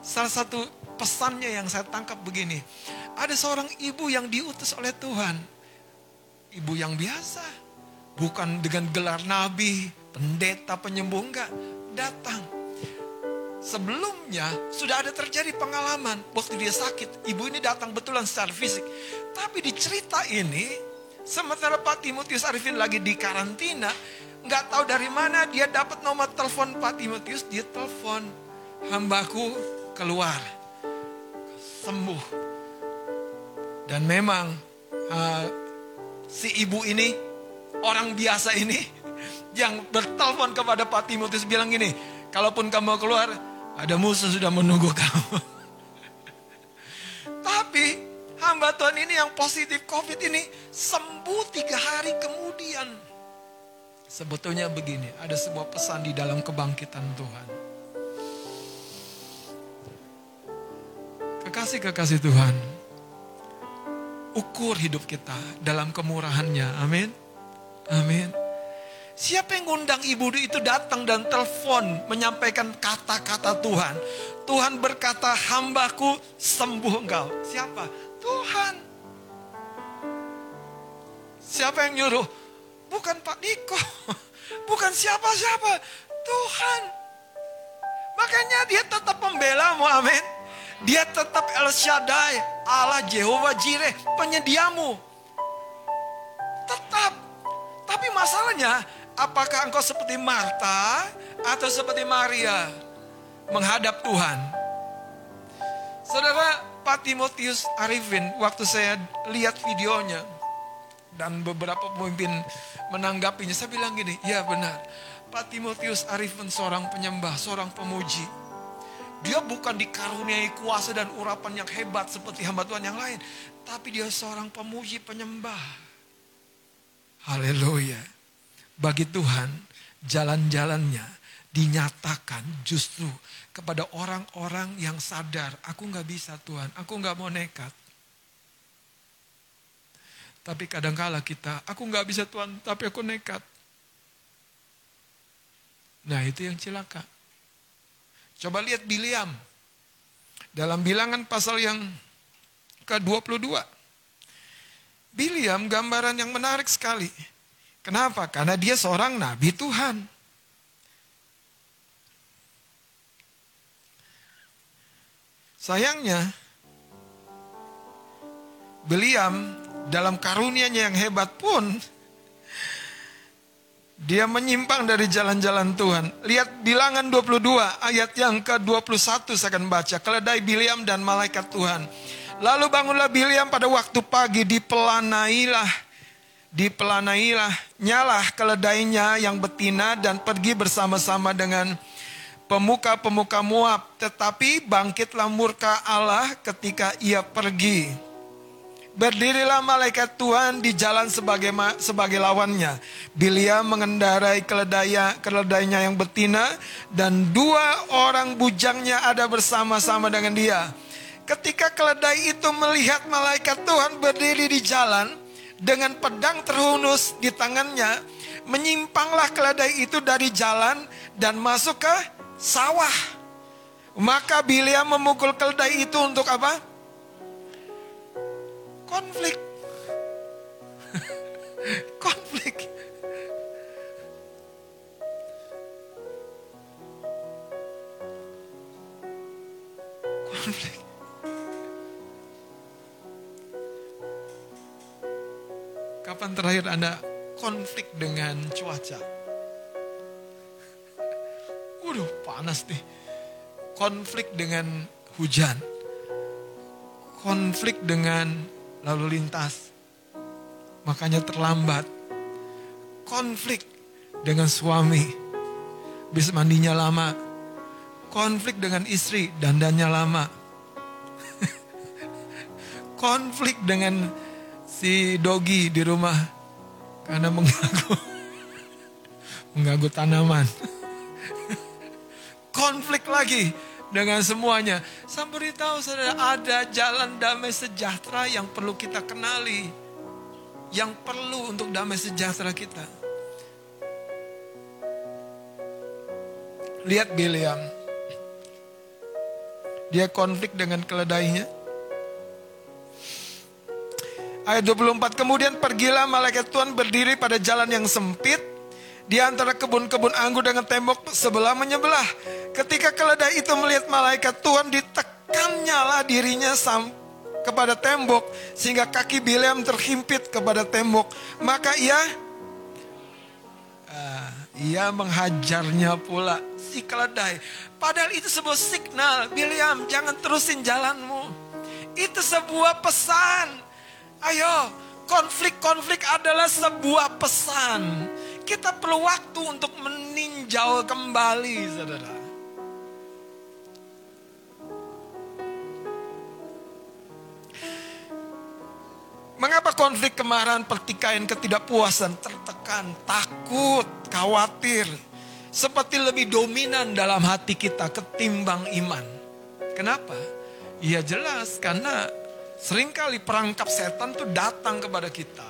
Salah satu pesannya yang saya tangkap begini, ada seorang ibu yang diutus oleh Tuhan, ibu yang biasa, bukan dengan gelar nabi, pendeta, penyembuh enggak, datang Sebelumnya sudah ada terjadi pengalaman waktu dia sakit. Ibu ini datang betulan secara fisik. Tapi di cerita ini, sementara Pak Timotius Arifin lagi di karantina, nggak tahu dari mana dia dapat nomor telepon Pak Timotius, dia telepon hambaku keluar sembuh. Dan memang uh, si ibu ini orang biasa ini [laughs] yang bertelepon kepada Pak Timotius bilang gini, kalaupun kamu keluar ada musuh sudah menunggu kamu. Tapi hamba Tuhan ini yang positif COVID ini sembuh tiga hari kemudian. Sebetulnya begini, ada sebuah pesan di dalam kebangkitan Tuhan. Kekasih-kekasih Tuhan, ukur hidup kita dalam kemurahannya. Amin. Amin. Siapa yang ngundang ibu itu datang dan telepon menyampaikan kata-kata Tuhan. Tuhan berkata hambaku sembuh engkau. Siapa? Tuhan. Siapa yang nyuruh? Bukan Pak Niko. [laughs] Bukan siapa-siapa. Tuhan. Makanya dia tetap membelamu. Amin. Dia tetap El Shaddai. Allah Jehovah Jireh. Penyediamu. Tetap. Tapi masalahnya Apakah engkau seperti Marta atau seperti Maria menghadap Tuhan? Saudara Pak Timotius Arifin, waktu saya lihat videonya dan beberapa pemimpin menanggapinya, saya bilang gini, ya benar. Pak Timotius Arifin seorang penyembah, seorang pemuji. Dia bukan dikaruniai kuasa dan urapan yang hebat seperti hamba Tuhan yang lain. Tapi dia seorang pemuji penyembah. Haleluya bagi Tuhan jalan-jalannya dinyatakan justru kepada orang-orang yang sadar, aku nggak bisa Tuhan, aku nggak mau nekat. Tapi kadangkala kita, aku nggak bisa Tuhan, tapi aku nekat. Nah itu yang celaka. Coba lihat Biliam. Dalam bilangan pasal yang ke-22. Biliam gambaran yang menarik sekali. Kenapa? Karena dia seorang nabi Tuhan. Sayangnya, Beliam dalam karunianya yang hebat pun dia menyimpang dari jalan-jalan Tuhan. Lihat bilangan 22 ayat yang ke-21 saya akan baca. Keledai Biliam dan malaikat Tuhan. Lalu bangunlah Biliam pada waktu pagi dipelanailah. Dipelanailah nyalah keledainya yang betina dan pergi bersama-sama dengan pemuka-pemuka Moab. Tetapi bangkitlah murka Allah ketika ia pergi. Berdirilah malaikat Tuhan di jalan sebagai sebagai lawannya. Bilia mengendarai keledainya, keledainya yang betina dan dua orang bujangnya ada bersama-sama dengan dia. Ketika keledai itu melihat malaikat Tuhan berdiri di jalan dengan pedang terhunus di tangannya, menyimpanglah keledai itu dari jalan dan masuk ke sawah. Maka Bilia memukul keledai itu untuk apa? konflik. [laughs] konflik. Konflik. Kapan terakhir Anda konflik dengan cuaca? Waduh, panas nih. Konflik dengan hujan. Konflik dengan lalu lintas. Makanya terlambat. Konflik dengan suami. Bis mandinya lama. Konflik dengan istri, dandannya lama. [laughs] Konflik dengan si dogi di rumah. Karena mengganggu. [laughs] mengganggu tanaman. [laughs] Konflik lagi dengan semuanya. Saya beritahu saudara ada jalan damai sejahtera yang perlu kita kenali. Yang perlu untuk damai sejahtera kita. Lihat Biliam. Dia konflik dengan keledainya. Ayat 24, kemudian pergilah malaikat Tuhan berdiri pada jalan yang sempit di antara kebun-kebun anggur dengan tembok sebelah menyebelah. Ketika keledai itu melihat malaikat Tuhan ditekannya lah dirinya sam kepada tembok sehingga kaki Bileam terhimpit kepada tembok. Maka ia uh, ia menghajarnya pula si keledai. Padahal itu sebuah signal, Bileam jangan terusin jalanmu. Itu sebuah pesan. Ayo, konflik-konflik adalah sebuah pesan kita perlu waktu untuk meninjau kembali, saudara. Mengapa konflik kemarahan, pertikaian, ketidakpuasan, tertekan, takut, khawatir, seperti lebih dominan dalam hati kita ketimbang iman? Kenapa? Ya jelas karena sering kali perangkap setan tuh datang kepada kita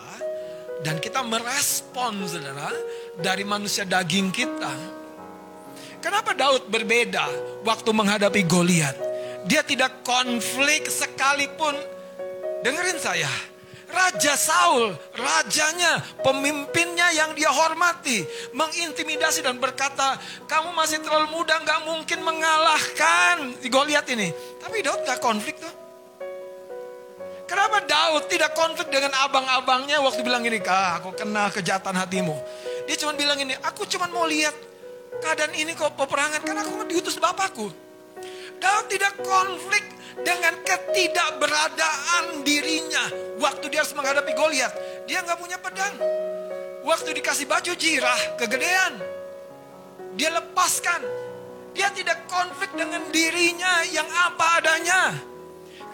dan kita merespon saudara dari manusia daging kita. Kenapa Daud berbeda waktu menghadapi Goliat? Dia tidak konflik sekalipun. Dengerin saya. Raja Saul, rajanya, pemimpinnya yang dia hormati, mengintimidasi dan berkata, kamu masih terlalu muda, nggak mungkin mengalahkan Goliat ini. Tapi Daud gak konflik tuh. Kenapa Daud tidak konflik dengan abang-abangnya waktu bilang ini, kak aku kena kejahatan hatimu. Dia cuma bilang ini, aku cuma mau lihat keadaan ini kok peperangan karena aku diutus bapakku. Daud tidak konflik dengan ketidakberadaan dirinya waktu dia harus menghadapi Goliat. Dia nggak punya pedang. Waktu dikasih baju jirah, kegedean. Dia lepaskan. Dia tidak konflik dengan dirinya yang apa adanya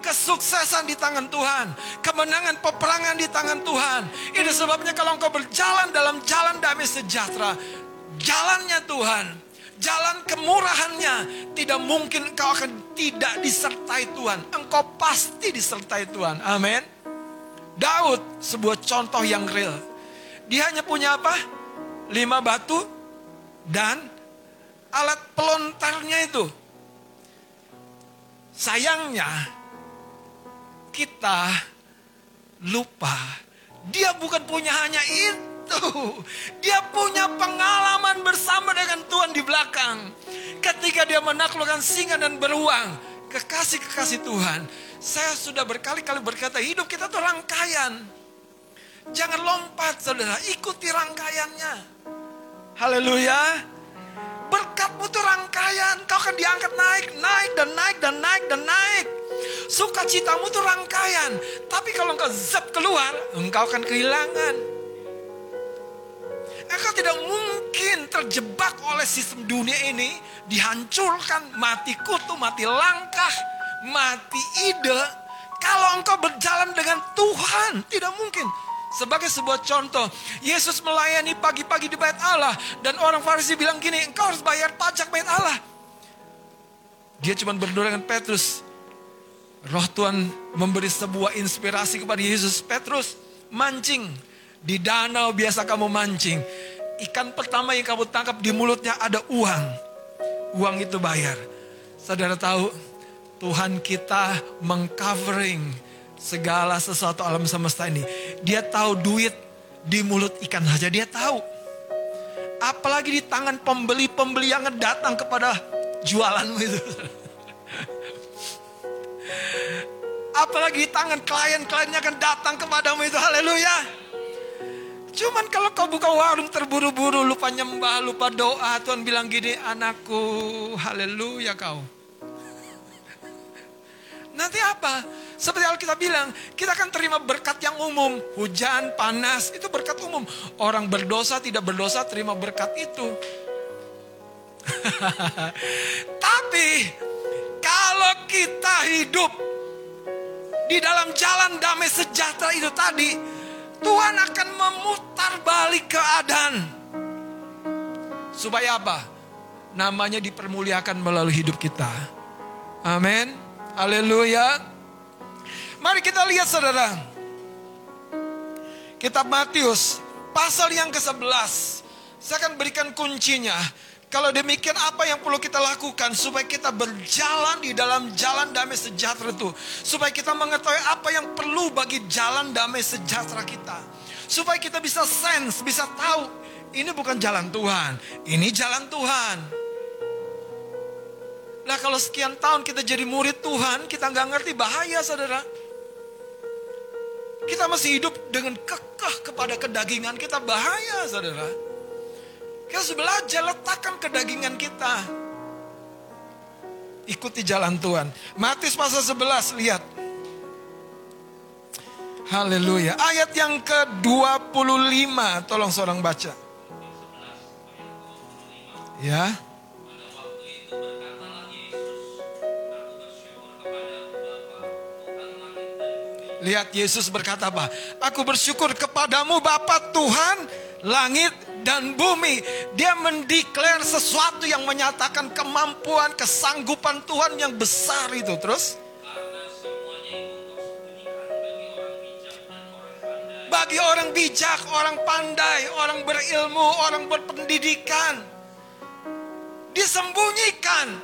kesuksesan di tangan Tuhan, kemenangan peperangan di tangan Tuhan. Ini sebabnya kalau engkau berjalan dalam jalan damai sejahtera, jalannya Tuhan, jalan kemurahannya, tidak mungkin engkau akan tidak disertai Tuhan. Engkau pasti disertai Tuhan. Amin. Daud sebuah contoh yang real. Dia hanya punya apa? Lima batu dan alat pelontarnya itu. Sayangnya kita lupa dia bukan punya hanya itu. Dia punya pengalaman bersama dengan Tuhan di belakang. Ketika dia menaklukkan singa dan beruang. Kekasih-kekasih Tuhan. Saya sudah berkali-kali berkata hidup kita tuh rangkaian. Jangan lompat saudara, ikuti rangkaiannya. Haleluya. Berkatmu tuh rangkaian, kau akan diangkat naik, naik dan naik dan naik dan naik. Sukacitamu tuh rangkaian, tapi kalau engkau zap keluar, engkau akan kehilangan. Engkau tidak mungkin terjebak oleh sistem dunia ini, dihancurkan, mati kutu, mati langkah, mati ide. Kalau engkau berjalan dengan Tuhan, tidak mungkin. Sebagai sebuah contoh, Yesus melayani pagi-pagi di bait Allah dan orang Farisi bilang gini, engkau harus bayar pajak bait Allah. Dia cuma berdoa dengan Petrus. Roh Tuhan memberi sebuah inspirasi kepada Yesus. Petrus, mancing. Di danau biasa kamu mancing. Ikan pertama yang kamu tangkap di mulutnya ada uang. Uang itu bayar. Saudara tahu, Tuhan kita mengcovering segala sesuatu alam semesta ini. Dia tahu duit di mulut ikan saja dia tahu. Apalagi di tangan pembeli-pembeli yang datang kepada jualanmu itu. [laughs] Apalagi di tangan klien-klien yang akan datang kepadamu itu. Haleluya. Cuman kalau kau buka warung terburu-buru, lupa nyembah, lupa doa. Tuhan bilang gini, anakku, haleluya kau. Nanti apa? Seperti Alkitab bilang, kita akan terima berkat yang umum. Hujan, panas, itu berkat umum. Orang berdosa, tidak berdosa, terima berkat itu. [laughs] Tapi, kalau kita hidup di dalam jalan damai sejahtera itu tadi, Tuhan akan memutar balik keadaan. Supaya apa? Namanya dipermuliakan melalui hidup kita. Amin. Haleluya. Mari kita lihat saudara. Kitab Matius pasal yang ke-11. Saya akan berikan kuncinya. Kalau demikian apa yang perlu kita lakukan supaya kita berjalan di dalam jalan damai sejahtera itu. Supaya kita mengetahui apa yang perlu bagi jalan damai sejahtera kita. Supaya kita bisa sense, bisa tahu ini bukan jalan Tuhan, ini jalan Tuhan. Nah kalau sekian tahun kita jadi murid Tuhan, kita nggak ngerti bahaya saudara. Kita masih hidup dengan kekeh kepada kedagingan kita, bahaya saudara. Kita harus belajar letakkan kedagingan kita. Ikuti jalan Tuhan. Matius pasal 11, lihat. Haleluya. Ayat yang ke-25, tolong seorang baca. Ya. Lihat Yesus berkata apa? Aku bersyukur kepadamu Bapa Tuhan langit dan bumi. Dia mendeklar sesuatu yang menyatakan kemampuan, kesanggupan Tuhan yang besar itu. Terus? Bagi orang bijak, orang pandai, orang berilmu, orang berpendidikan. Disembunyikan.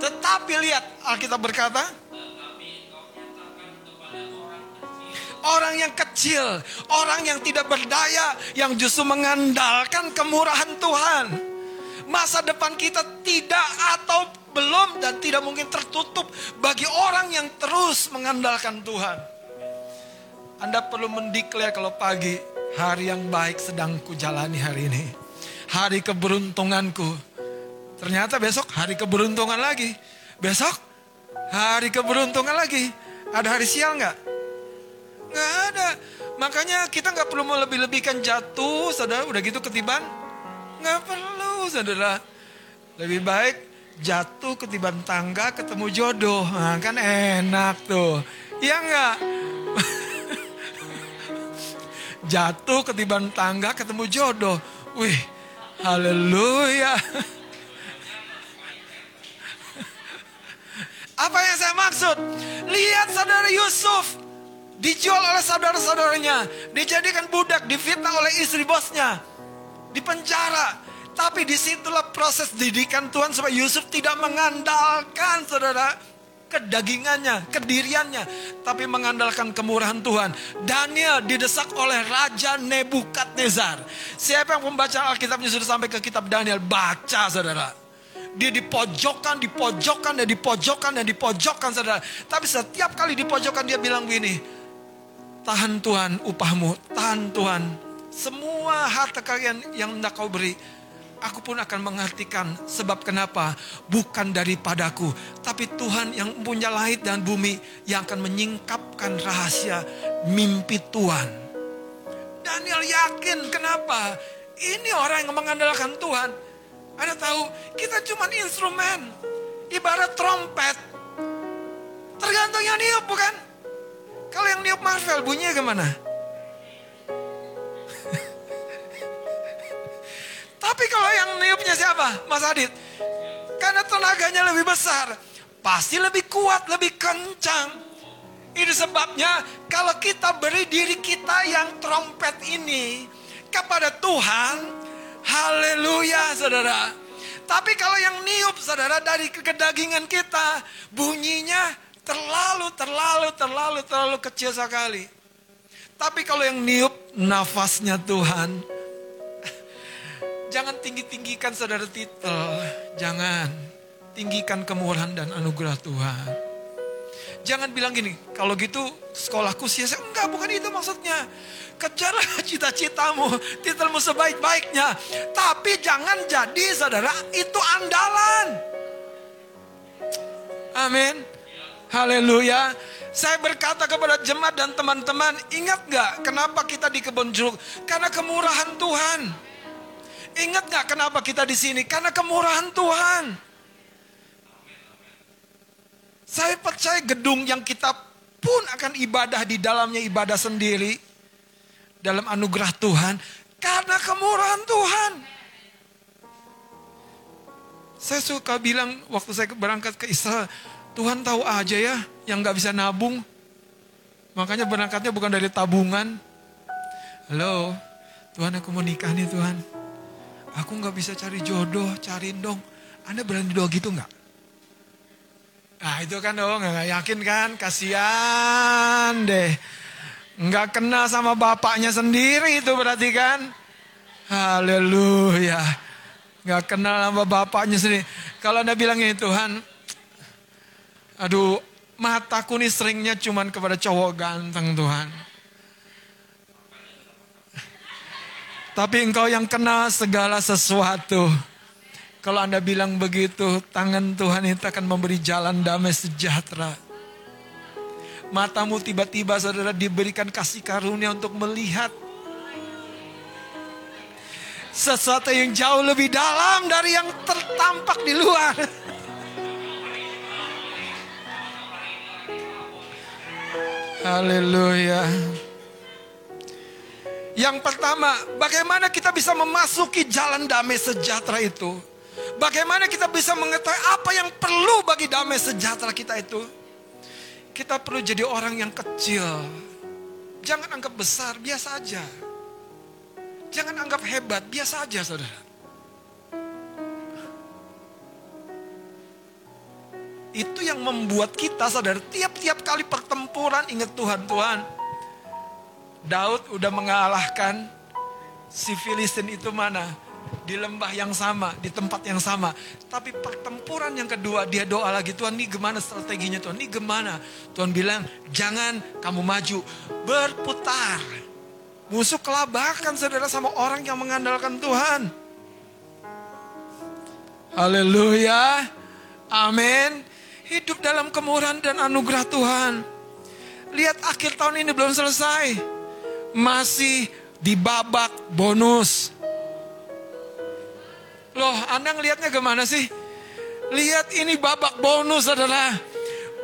Tetapi lihat Alkitab berkata, orang yang kecil, orang yang tidak berdaya, yang justru mengandalkan kemurahan Tuhan. Masa depan kita tidak atau belum dan tidak mungkin tertutup bagi orang yang terus mengandalkan Tuhan. Anda perlu mendeklar kalau pagi hari yang baik sedang kujalani hari ini. Hari keberuntunganku. Ternyata besok hari keberuntungan lagi. Besok hari keberuntungan lagi. Ada hari sial nggak? Nggak ada. Makanya kita nggak perlu melebih-lebihkan jatuh, saudara. Udah gitu ketiban? Nggak perlu, saudara. Lebih baik jatuh ketiban tangga ketemu jodoh. Nah, kan enak tuh. Iya nggak? [laughs] jatuh ketiban tangga ketemu jodoh. Wih, haleluya. [laughs] Apa yang saya maksud? Lihat saudara Yusuf dijual oleh saudara-saudaranya, dijadikan budak, difitnah oleh istri bosnya, di penjara. Tapi di situlah proses didikan Tuhan supaya Yusuf tidak mengandalkan saudara kedagingannya, kediriannya, tapi mengandalkan kemurahan Tuhan. Daniel didesak oleh Raja Nebukadnezar. Siapa yang membaca Alkitabnya sudah sampai ke kitab Daniel, baca saudara. Dia dipojokkan, dipojokkan, dan dipojokkan, dan dipojokkan saudara. Tapi setiap kali dipojokkan dia bilang begini, tahan Tuhan upahmu, tahan Tuhan. Semua harta kalian yang hendak kau beri, aku pun akan mengartikan sebab kenapa. Bukan daripadaku tapi Tuhan yang punya langit dan bumi yang akan menyingkapkan rahasia mimpi Tuhan. Daniel yakin kenapa? Ini orang yang mengandalkan Tuhan. Anda tahu kita cuma instrumen ibarat trompet. Tergantung yang niup bukan kalau yang niup Marvel bunyinya ke mana Tapi kalau yang niupnya siapa? Mas Adit. Karena tenaganya lebih besar. Pasti lebih kuat, lebih kencang. Itu sebabnya kalau kita beri diri kita yang trompet ini kepada Tuhan. Haleluya saudara. Tapi kalau yang niup saudara dari kedagingan kita. Bunyinya terlalu, terlalu, terlalu, terlalu kecil sekali. Tapi kalau yang niup nafasnya Tuhan Jangan tinggi-tinggikan saudara titel. Jangan. Tinggikan kemurahan dan anugerah Tuhan. Jangan bilang gini, kalau gitu sekolahku sia-sia. Enggak, bukan itu maksudnya. Kejarlah [laughs] cita-citamu, titelmu sebaik-baiknya. Tapi jangan jadi saudara, itu andalan. Amin. Haleluya. Saya berkata kepada jemaat dan teman-teman, ingat gak kenapa kita di kebun jeruk? Karena kemurahan Tuhan. Ingat gak kenapa kita di sini? Karena kemurahan Tuhan. Saya percaya gedung yang kita pun akan ibadah di dalamnya ibadah sendiri. Dalam anugerah Tuhan. Karena kemurahan Tuhan. Saya suka bilang waktu saya berangkat ke Israel. Tuhan tahu aja ya yang gak bisa nabung. Makanya berangkatnya bukan dari tabungan. Halo, Tuhan aku mau nikah nih Tuhan. Aku nggak bisa cari jodoh, cariin dong. Anda berani doa gitu nggak? Nah itu kan dong, nggak yakin kan? Kasian deh. Nggak kenal sama bapaknya sendiri itu berarti kan? Haleluya. Nggak kenal sama bapaknya sendiri. Kalau anda bilang ini Tuhan, aduh mataku nih seringnya cuman kepada cowok ganteng Tuhan. Tapi engkau yang kenal segala sesuatu. Kalau Anda bilang begitu, tangan Tuhan itu akan memberi jalan damai sejahtera. Matamu tiba-tiba saudara diberikan kasih karunia untuk melihat sesuatu yang jauh lebih dalam dari yang tertampak di luar. Haleluya. Yang pertama, bagaimana kita bisa memasuki jalan damai sejahtera itu? Bagaimana kita bisa mengetahui apa yang perlu bagi damai sejahtera kita itu? Kita perlu jadi orang yang kecil. Jangan anggap besar, biasa aja. Jangan anggap hebat, biasa aja saudara. Itu yang membuat kita saudara tiap-tiap kali pertempuran ingat Tuhan, Tuhan Daud udah mengalahkan si Filistin itu mana? Di lembah yang sama, di tempat yang sama. Tapi pertempuran yang kedua dia doa lagi, Tuhan ini gimana strateginya Tuhan? Ini gimana? Tuhan bilang, jangan kamu maju, berputar. Musuh kelabakan saudara sama orang yang mengandalkan Tuhan. Haleluya. Amin. Hidup dalam kemurahan dan anugerah Tuhan. Lihat akhir tahun ini belum selesai masih di babak bonus. Loh, Anda ngelihatnya gimana sih? Lihat ini babak bonus adalah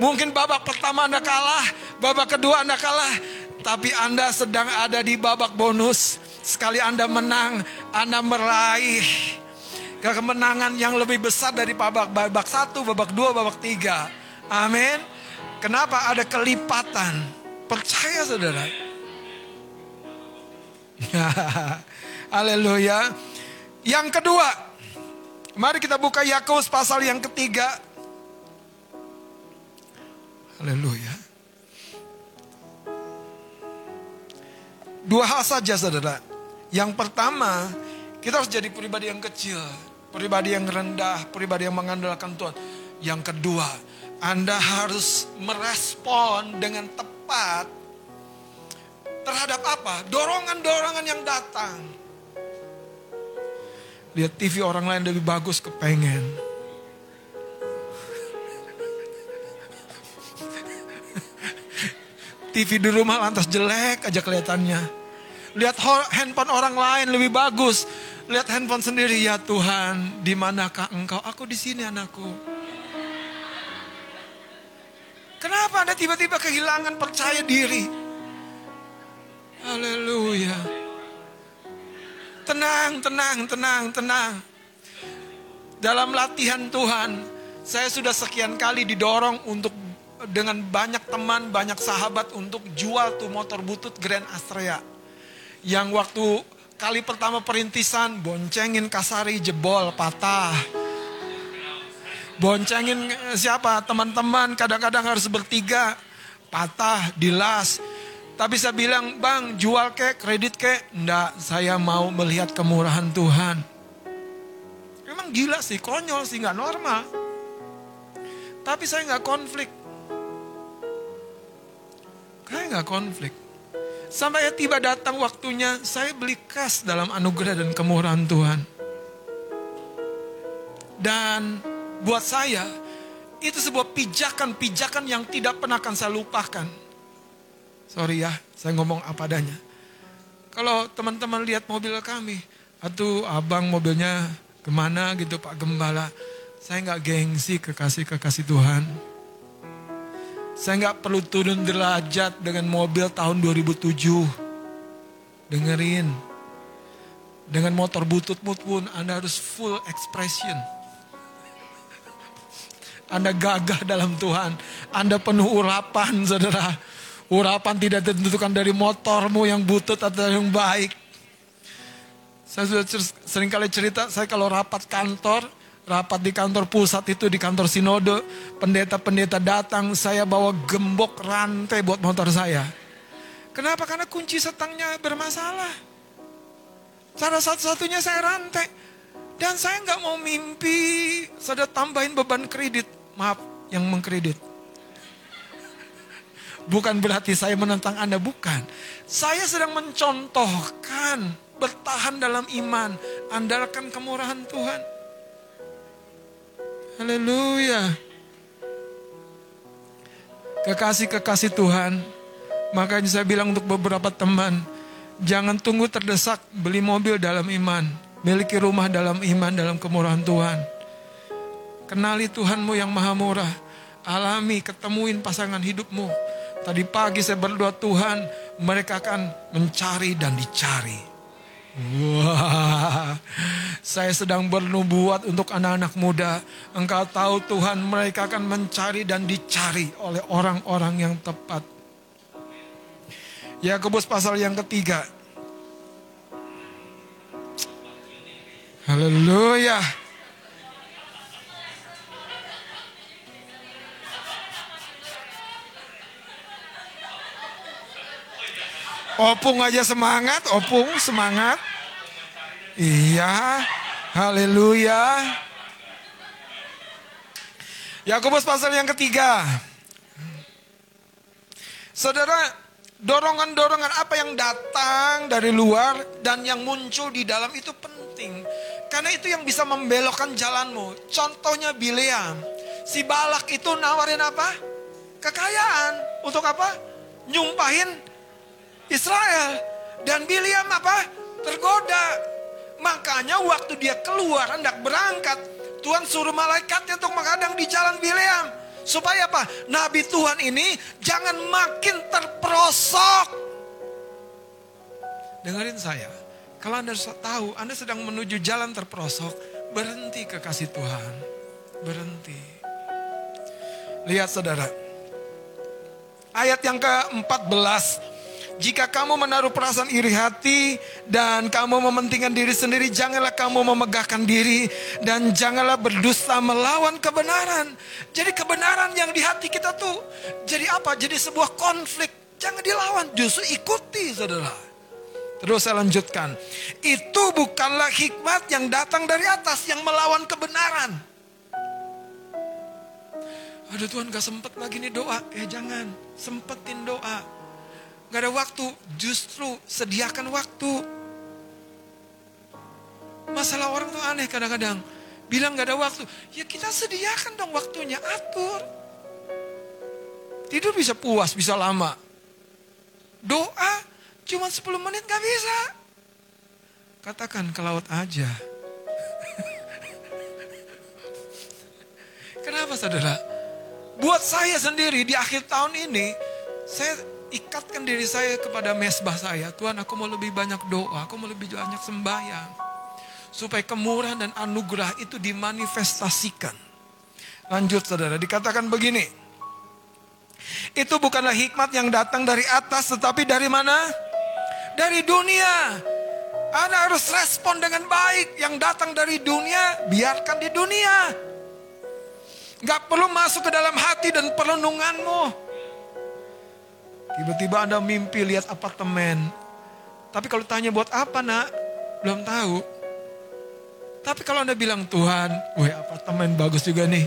Mungkin babak pertama Anda kalah, babak kedua Anda kalah, tapi Anda sedang ada di babak bonus. Sekali Anda menang, Anda meraih kemenangan yang lebih besar dari babak babak satu, babak dua, babak tiga. Amin. Kenapa ada kelipatan? Percaya saudara. [laughs] Haleluya. Yang kedua, mari kita buka Yakobus pasal yang ketiga. Haleluya. Dua hal saja saudara. Yang pertama, kita harus jadi pribadi yang kecil. Pribadi yang rendah, pribadi yang mengandalkan Tuhan. Yang kedua, Anda harus merespon dengan tepat terhadap apa? Dorongan-dorongan yang datang. Lihat TV orang lain lebih bagus kepengen. TV di rumah lantas jelek aja kelihatannya. Lihat ho- handphone orang lain lebih bagus. Lihat handphone sendiri ya Tuhan, di manakah Engkau? Aku di sini anakku. Kenapa Anda tiba-tiba kehilangan percaya diri? Haleluya. Tenang, tenang, tenang, tenang. Dalam latihan Tuhan, saya sudah sekian kali didorong untuk dengan banyak teman, banyak sahabat untuk jual tuh motor butut Grand Astrea. Yang waktu kali pertama perintisan, boncengin kasari jebol, patah. Boncengin eh, siapa? Teman-teman kadang-kadang harus bertiga, patah, dilas. Tapi saya bilang, bang jual kek, kredit kek. Enggak, saya mau melihat kemurahan Tuhan. Emang gila sih, konyol sih, nggak normal. Tapi saya nggak konflik. Saya nggak konflik. Sampai tiba datang waktunya, saya beli kas dalam anugerah dan kemurahan Tuhan. Dan buat saya, itu sebuah pijakan-pijakan yang tidak pernah akan saya lupakan. Sorry ya, saya ngomong apa adanya. Kalau teman-teman lihat mobil kami, atau abang mobilnya ke mana gitu Pak Gembala. Saya nggak gengsi kekasih-kekasih Tuhan. Saya nggak perlu turun derajat dengan mobil tahun 2007. Dengerin. Dengan motor butut-mut pun Anda harus full expression. Anda gagah dalam Tuhan. Anda penuh urapan saudara. Urapan tidak ditentukan dari motormu yang butut atau yang baik. Saya sudah cer- sering kali cerita, saya kalau rapat kantor, rapat di kantor pusat itu di kantor sinode, pendeta-pendeta datang, saya bawa gembok rantai buat motor saya. Kenapa? Karena kunci setangnya bermasalah. Cara satu-satunya saya rantai. Dan saya nggak mau mimpi, sudah tambahin beban kredit. Maaf, yang mengkredit. Bukan berarti saya menentang Anda, bukan. Saya sedang mencontohkan bertahan dalam iman, andalkan kemurahan Tuhan. Haleluya. Kekasih-kekasih Tuhan, makanya saya bilang untuk beberapa teman, jangan tunggu terdesak beli mobil dalam iman, miliki rumah dalam iman, dalam kemurahan Tuhan. Kenali Tuhanmu yang maha murah, alami, ketemuin pasangan hidupmu. Tadi pagi saya berdoa Tuhan, mereka akan mencari dan dicari. Wah, saya sedang bernubuat untuk anak-anak muda. Engkau tahu Tuhan mereka akan mencari dan dicari oleh orang-orang yang tepat. Yakobus pasal yang ketiga. Haleluya. Opung aja semangat, opung semangat. Iya, haleluya. Yakobus pasal yang ketiga. Saudara, dorongan-dorongan apa yang datang dari luar dan yang muncul di dalam itu penting. Karena itu yang bisa membelokkan jalanmu. Contohnya Bileam. Si Balak itu nawarin apa? Kekayaan. Untuk apa? Nyumpahin Israel. Dan Bileam apa? Tergoda. Makanya waktu dia keluar hendak berangkat. Tuhan suruh malaikatnya untuk menghadang di jalan Bileam. Supaya apa? Nabi Tuhan ini jangan makin terperosok. Dengerin saya. Kalau Anda tahu Anda sedang menuju jalan terperosok, berhenti kekasih Tuhan. Berhenti. Lihat saudara. Ayat yang ke-14 Jika kamu menaruh perasaan iri hati dan kamu mementingkan diri sendiri, janganlah kamu memegahkan diri dan janganlah berdusta melawan kebenaran. Jadi kebenaran yang di hati kita tuh jadi apa? Jadi sebuah konflik. Jangan dilawan, justru ikuti saudara. Terus saya lanjutkan. Itu bukanlah hikmat yang datang dari atas yang melawan kebenaran. Aduh Tuhan gak sempet lagi nih doa. Eh jangan, sempetin doa. Gak ada waktu, justru sediakan waktu. Masalah orang tuh aneh kadang-kadang. Bilang gak ada waktu. Ya kita sediakan dong waktunya, atur. Tidur bisa puas, bisa lama. Doa cuma 10 menit gak bisa. Katakan ke laut aja. [laughs] Kenapa saudara? Buat saya sendiri di akhir tahun ini, saya ikatkan diri saya kepada mesbah saya. Tuhan aku mau lebih banyak doa, aku mau lebih banyak sembahyang. Supaya kemurahan dan anugerah itu dimanifestasikan. Lanjut saudara, dikatakan begini. Itu bukanlah hikmat yang datang dari atas, tetapi dari mana? Dari dunia. Anda harus respon dengan baik. Yang datang dari dunia, biarkan di dunia. Gak perlu masuk ke dalam hati dan perenunganmu. Tiba-tiba Anda mimpi lihat apartemen. Tapi kalau tanya buat apa nak? Belum tahu. Tapi kalau Anda bilang Tuhan, wah apartemen bagus juga nih.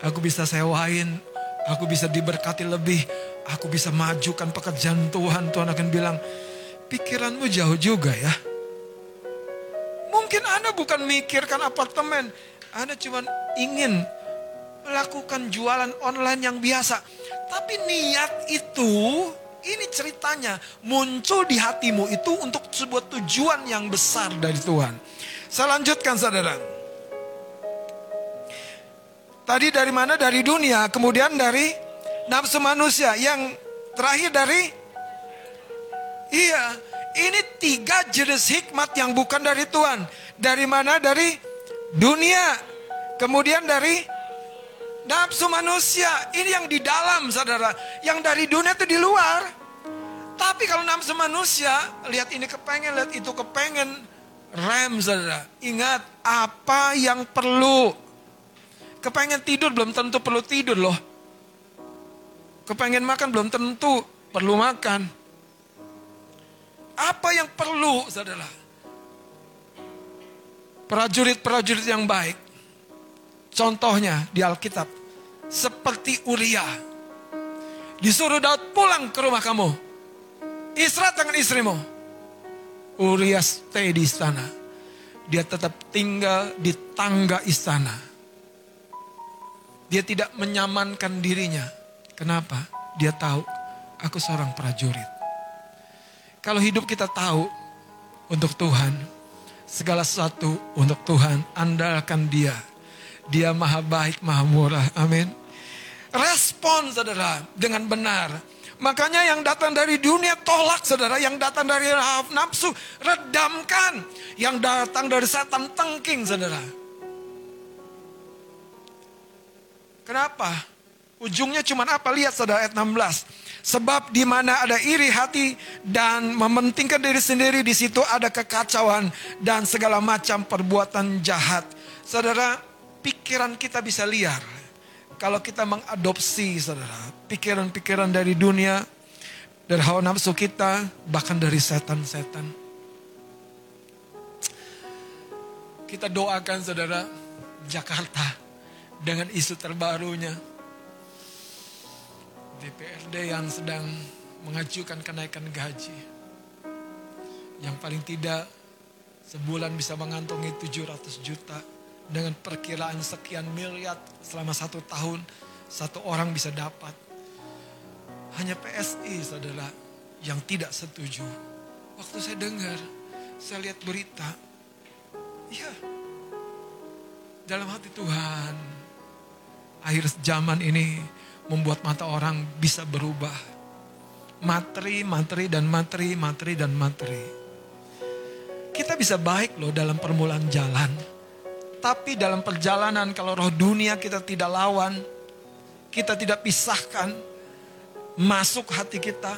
Aku bisa sewain, aku bisa diberkati lebih. Aku bisa majukan pekerjaan Tuhan. Tuhan akan bilang, pikiranmu jauh juga ya. Mungkin Anda bukan mikirkan apartemen. Anda cuma ingin melakukan jualan online yang biasa. Tapi niat itu, ini ceritanya muncul di hatimu itu untuk sebuah tujuan yang besar dari Tuhan. Saya lanjutkan saudara. Tadi dari mana? Dari dunia, kemudian dari nafsu manusia. Yang terakhir dari Iya, ini tiga jenis hikmat yang bukan dari Tuhan. Dari mana? Dari dunia. Kemudian dari nafsu manusia. Ini yang di dalam, saudara. Yang dari dunia itu di luar. Tapi kalau nafsu manusia, lihat ini kepengen, lihat itu kepengen. Rem, saudara. Ingat, apa yang perlu. Kepengen tidur belum tentu perlu tidur loh. Kepengen makan belum tentu perlu makan. Apa yang perlu, saudara? Prajurit-prajurit yang baik. Contohnya di Alkitab. Seperti Uria. Disuruh Daud pulang ke rumah kamu. Istirahat dengan istrimu. Uria stay di istana. Dia tetap tinggal di tangga istana. Dia tidak menyamankan dirinya. Kenapa? Dia tahu aku seorang prajurit. Kalau hidup kita tahu untuk Tuhan, segala sesuatu untuk Tuhan, andalkan dia. Dia maha baik, maha murah. Amin. Respon saudara dengan benar. Makanya yang datang dari dunia tolak saudara. Yang datang dari nafsu redamkan. Yang datang dari setan tengking saudara. Kenapa? Ujungnya cuma apa? Lihat saudara ayat 16. Sebab di mana ada iri hati dan mementingkan diri sendiri di situ ada kekacauan dan segala macam perbuatan jahat. Saudara, pikiran kita bisa liar. Kalau kita mengadopsi saudara, pikiran-pikiran dari dunia, dari hawa nafsu kita, bahkan dari setan-setan. Kita doakan saudara, Jakarta dengan isu terbarunya. DPRD yang sedang mengajukan kenaikan gaji. Yang paling tidak sebulan bisa mengantongi 700 juta dengan perkiraan sekian miliar selama satu tahun satu orang bisa dapat. Hanya PSI saudara yang tidak setuju. Waktu saya dengar, saya lihat berita, ya dalam hati Tuhan, akhir zaman ini membuat mata orang bisa berubah. Materi, materi, dan materi, materi, dan materi. Kita bisa baik loh dalam permulaan jalan. Tapi dalam perjalanan kalau roh dunia kita tidak lawan, kita tidak pisahkan, masuk hati kita,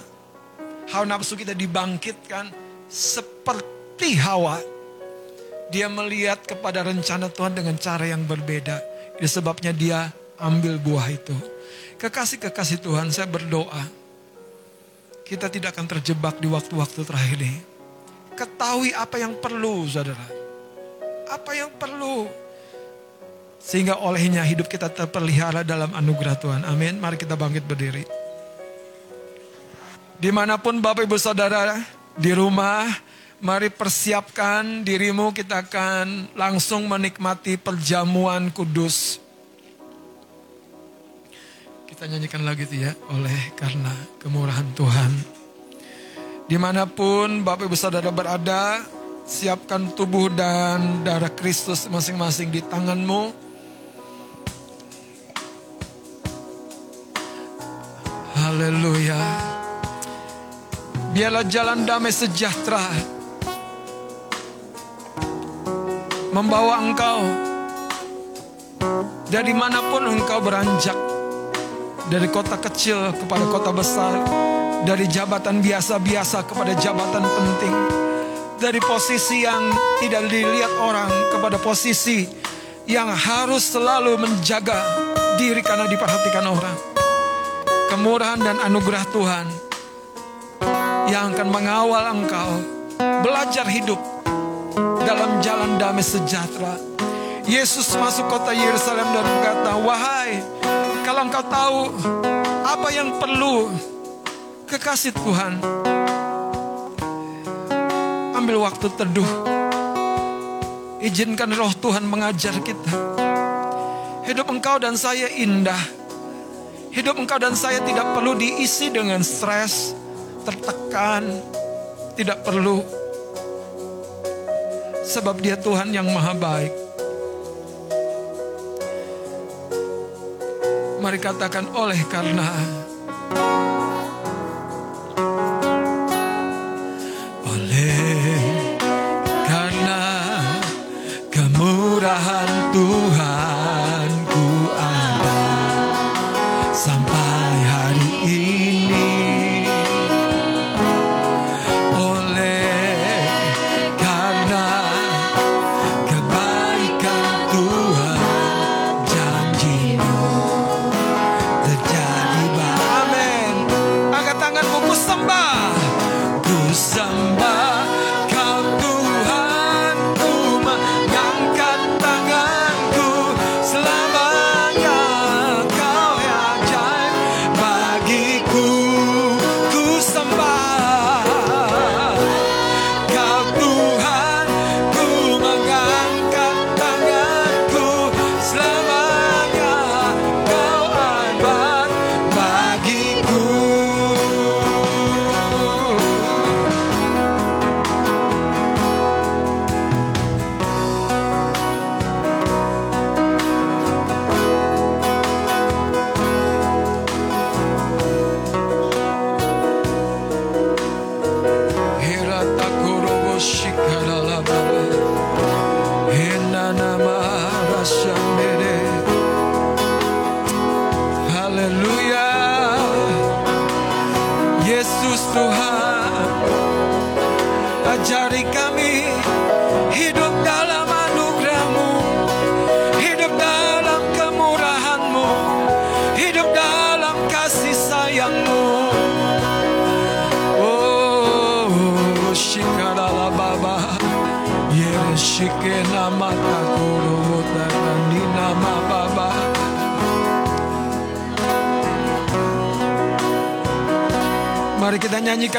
hawa nafsu kita dibangkitkan seperti Hawa. Dia melihat kepada rencana Tuhan dengan cara yang berbeda. Itu sebabnya dia ambil buah itu. Kekasih-kekasih Tuhan, saya berdoa. Kita tidak akan terjebak di waktu-waktu terakhir ini. Ketahui apa yang perlu, saudara. Apa yang perlu. Sehingga olehnya hidup kita terpelihara dalam anugerah Tuhan. Amin. Mari kita bangkit berdiri. Di mana pun Bapak Ibu Saudara di rumah, mari persiapkan dirimu kita akan langsung menikmati perjamuan kudus. Kita nyanyikan lagi itu ya, oleh karena kemurahan Tuhan. Di mana pun Bapak Ibu Saudara berada, siapkan tubuh dan darah Kristus masing-masing di tanganmu. Haleluya. Biarlah jalan damai sejahtera membawa engkau dari mana pun engkau beranjak dari kota kecil kepada kota besar dari jabatan biasa-biasa kepada jabatan penting dari posisi yang tidak dilihat orang kepada posisi yang harus selalu menjaga diri karena diperhatikan orang kemurahan dan anugerah Tuhan yang akan mengawal engkau belajar hidup dalam jalan damai sejahtera. Yesus masuk kota Yerusalem dan berkata, "Wahai, kalau engkau tahu apa yang perlu kekasih Tuhan, ambil waktu teduh. Izinkan roh Tuhan mengajar kita. Hidup engkau dan saya indah. Hidup engkau dan saya tidak perlu diisi dengan stres, tertekan, tidak perlu. Sebab dia Tuhan yang maha baik. Mari katakan oleh karena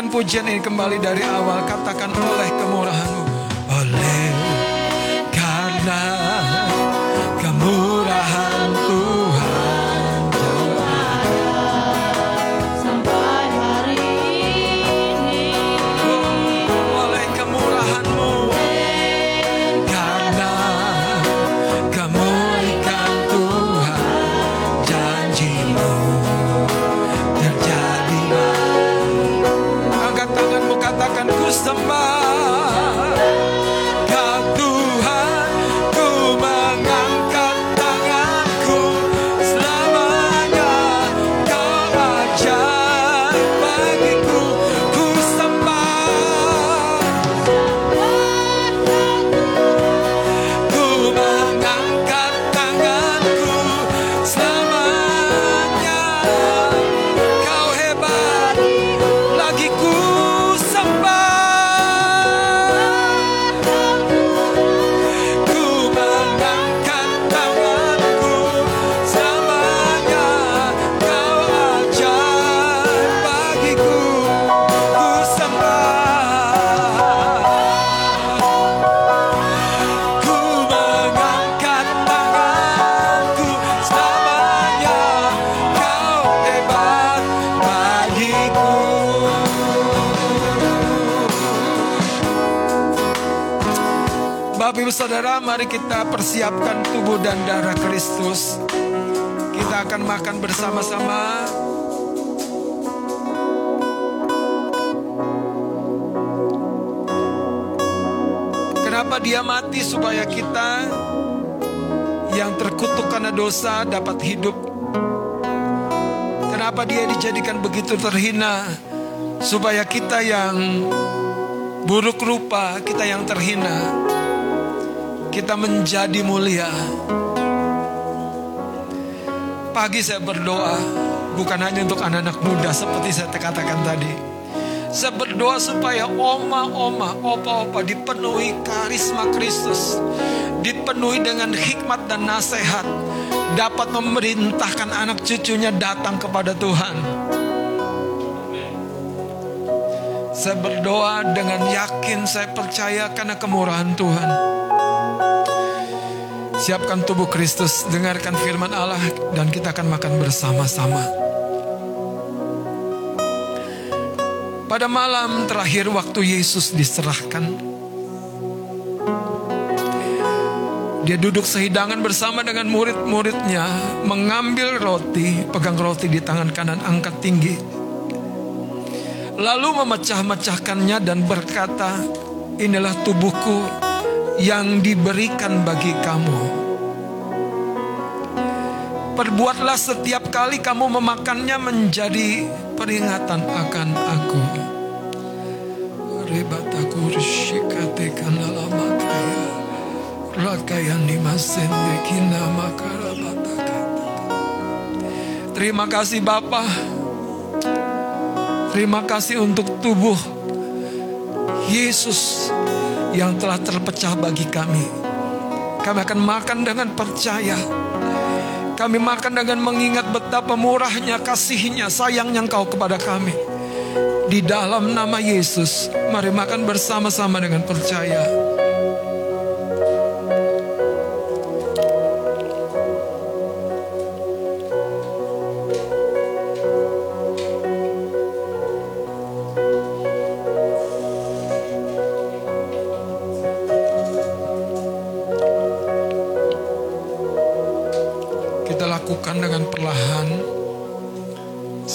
pujian ini kembali dari awal. Kita persiapkan tubuh dan darah Kristus. Kita akan makan bersama-sama. Kenapa dia mati supaya kita yang terkutuk karena dosa dapat hidup? Kenapa dia dijadikan begitu terhina supaya kita yang buruk rupa, kita yang terhina, kita menjadi mulia. Pagi saya berdoa bukan hanya untuk anak-anak muda seperti saya katakan tadi. Saya berdoa supaya oma-oma, opa-opa dipenuhi karisma Kristus. Dipenuhi dengan hikmat dan nasihat. Dapat memerintahkan anak cucunya datang kepada Tuhan. Saya berdoa dengan yakin saya percaya karena kemurahan Tuhan. Siapkan tubuh Kristus, dengarkan firman Allah dan kita akan makan bersama-sama. Pada malam terakhir waktu Yesus diserahkan, dia duduk sehidangan bersama dengan murid-muridnya, mengambil roti, pegang roti di tangan kanan, angkat tinggi. Lalu memecah-mecahkannya dan berkata, inilah tubuhku yang diberikan bagi kamu. Perbuatlah setiap kali kamu memakannya menjadi peringatan akan aku. Rebataku rishikatekan alamakaya. Rakayani masende kina makarabataka. Terima kasih Bapak. Terima kasih untuk tubuh Yesus yang telah terpecah bagi kami. Kami akan makan dengan percaya. Kami makan dengan mengingat betapa murahnya kasihnya, sayangnya engkau kepada kami. Di dalam nama Yesus, mari makan bersama-sama dengan percaya.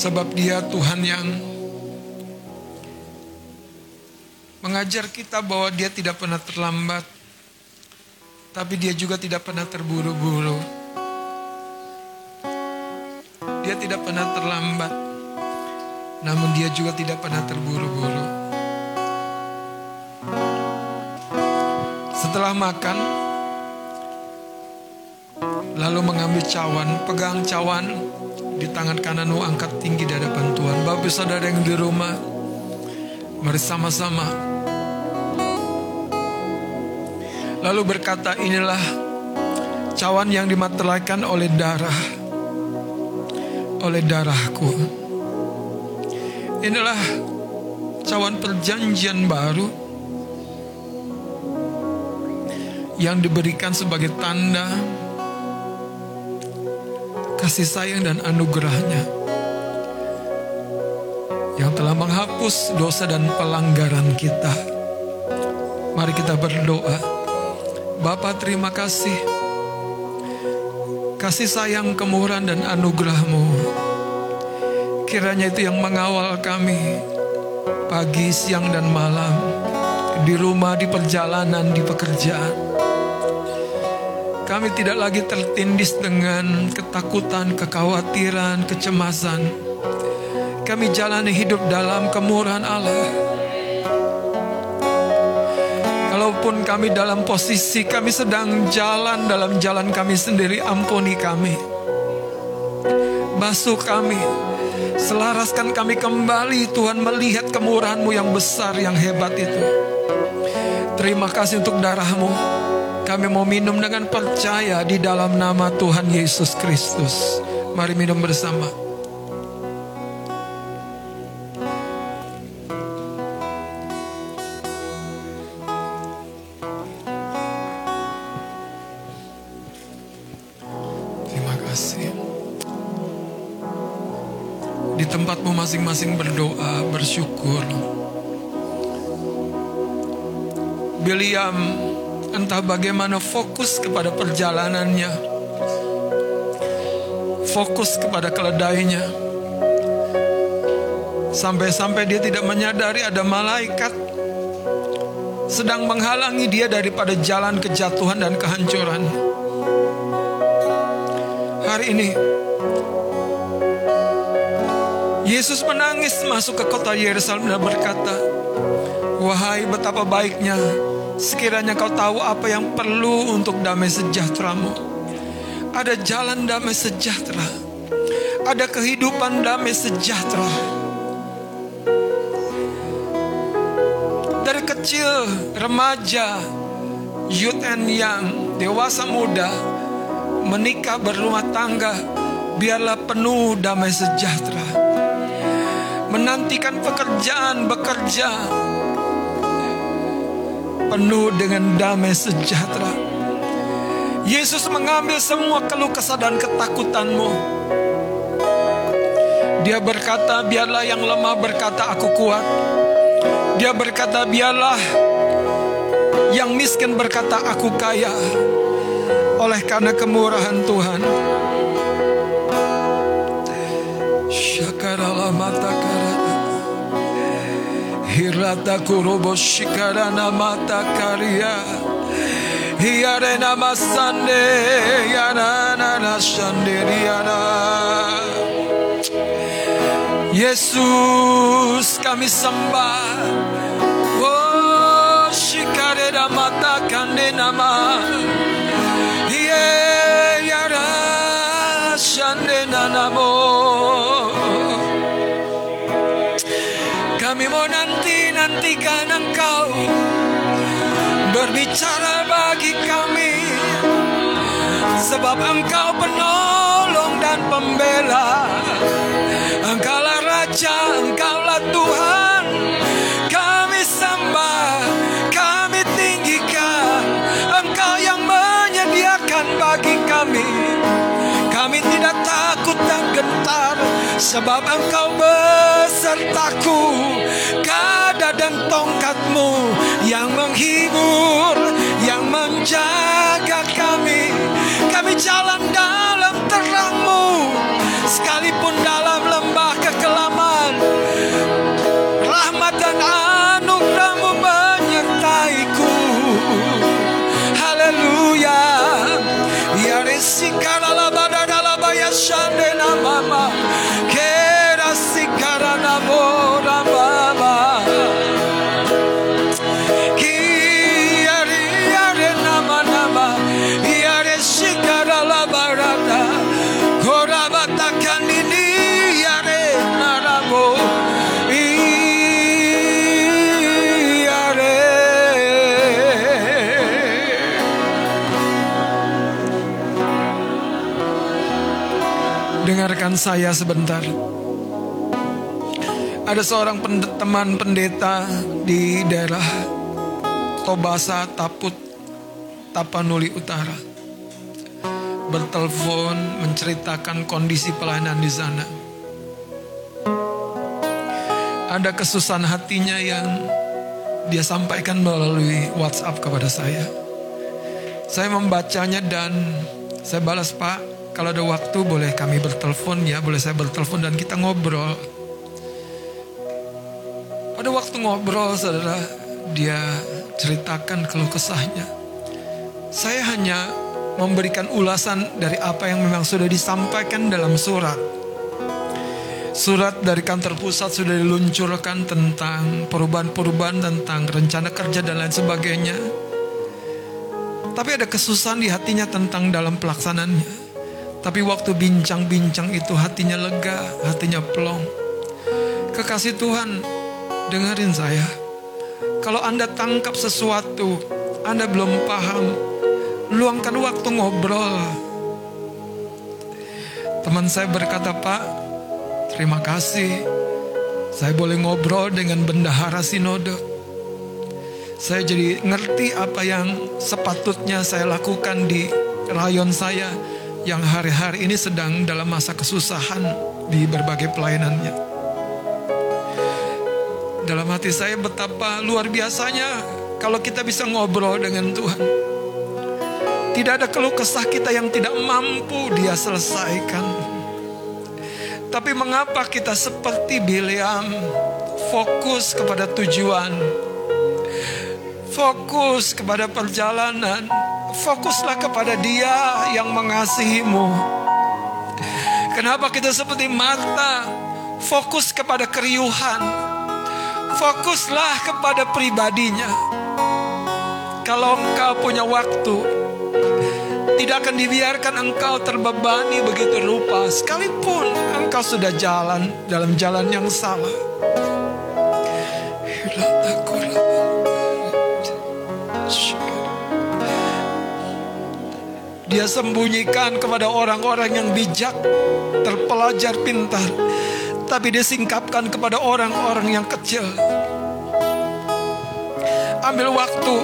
Sebab Dia Tuhan yang mengajar kita bahwa Dia tidak pernah terlambat, tapi Dia juga tidak pernah terburu-buru. Dia tidak pernah terlambat, namun Dia juga tidak pernah terburu-buru. Setelah makan, lalu mengambil cawan, pegang cawan di tangan kananmu angkat tinggi di hadapan Tuhan. Bapak saudara yang di rumah, mari sama-sama. Lalu berkata inilah cawan yang dimateraikan oleh darah, oleh darahku. Inilah cawan perjanjian baru yang diberikan sebagai tanda kasih sayang dan anugerahnya yang telah menghapus dosa dan pelanggaran kita. Mari kita berdoa. Bapa terima kasih. Kasih sayang kemurahan dan anugerahmu. Kiranya itu yang mengawal kami pagi, siang, dan malam. Di rumah, di perjalanan, di pekerjaan. Kami tidak lagi tertindis dengan ketakutan, kekhawatiran, kecemasan. Kami jalani hidup dalam kemurahan Allah. Kalaupun kami dalam posisi kami sedang jalan dalam jalan kami sendiri, ampuni kami. Basuh kami. Selaraskan kami kembali Tuhan melihat kemurahan-Mu yang besar, yang hebat itu. Terima kasih untuk darah-Mu. Kami mau minum dengan percaya di dalam nama Tuhan Yesus Kristus. Mari minum bersama. Terima kasih. Di tempatmu masing-masing berdoa, bersyukur. Biliam entah bagaimana fokus kepada perjalanannya, fokus kepada keledainya, sampai-sampai dia tidak menyadari ada malaikat sedang menghalangi dia daripada jalan kejatuhan dan kehancuran. Hari ini, Yesus menangis masuk ke kota Yerusalem dan berkata, Wahai betapa baiknya sekiranya kau tahu apa yang perlu untuk damai sejahteramu. Ada jalan damai sejahtera. Ada kehidupan damai sejahtera. Dari kecil, remaja, youth and young, dewasa muda, menikah berumah tangga, biarlah penuh damai sejahtera. Menantikan pekerjaan, bekerja, penuh dengan damai sejahtera. Yesus mengambil semua keluh kesah dan ketakutanmu. Dia berkata, biarlah yang lemah berkata, aku kuat. Dia berkata, biarlah yang miskin berkata, aku kaya. Oleh karena kemurahan Tuhan. Syakarala mata karana. Hirata kurobo shikarana mata karya. Hiarena masande yana na shandiriana. Yesus kami sembah. Oh shikarena mata kande nanti-nantikan engkau Berbicara bagi kami. Sebab engkau penolong dan pembela. Engkaulah Raja, engkaulah Tuhan. Kami sembah, kami tinggikan. Engkau yang menyediakan bagi kami. Kami tidak takut dan gentar. Sebab engkau besertaku. Kada dan tongkatmu Yang menghibur Yang menjaga kami. Kami jalan dalam terangmu Sekalipun dalam lembah kekelaman. Rahmat dan anugerahmu menyertaiku. Haleluya. Ya resikarala badadala bayashandena mama Saya sebentar. Ada seorang teman pendeta di daerah Tobasa, Taput, Tapanuli Utara. Bertelepon menceritakan kondisi pelayanan di sana. Ada kesusahan hatinya yang dia sampaikan melalui WhatsApp kepada saya. Saya membacanya dan saya balas Pak, kalau ada waktu boleh kami bertelepon ya, boleh saya bertelepon dan kita ngobrol. Pada waktu ngobrol saudara, dia ceritakan keluh kesahnya. Saya hanya memberikan ulasan dari apa yang memang sudah disampaikan dalam surat. Surat dari kantor pusat sudah diluncurkan tentang perubahan-perubahan tentang rencana kerja dan lain sebagainya. Tapi ada kesusahan di hatinya tentang dalam pelaksanaannya. Tapi waktu bincang-bincang itu hatinya lega, hatinya plong. Kekasih Tuhan, dengerin saya. Kalau Anda tangkap sesuatu, Anda belum paham, luangkan waktu ngobrol. Teman saya berkata, Pak, terima kasih. Saya boleh ngobrol dengan bendahara sinode saya jadi ngerti apa yang sepatutnya saya lakukan di rayon saya yang hari-hari ini sedang dalam masa kesusahan di berbagai pelayanannya. Dalam hati saya betapa luar biasanya kalau kita bisa ngobrol dengan Tuhan. Tidak ada keluh kesah kita yang tidak mampu dia selesaikan. Tapi mengapa kita seperti Bileam fokus kepada tujuan, fokus kepada perjalanan, fokuslah kepada Dia yang mengasihimu. Kenapa kita seperti Marta, fokus kepada keriuhan, fokuslah kepada pribadinya. Kalau engkau punya waktu, tidak akan dibiarkan engkau terbebani begitu rupa sekalipun engkau sudah jalan dalam jalan yang salah. Dia sembunyikan kepada orang-orang yang bijak, terpelajar pintar, tapi dia singkapkan kepada orang-orang yang kecil. Ambil waktu,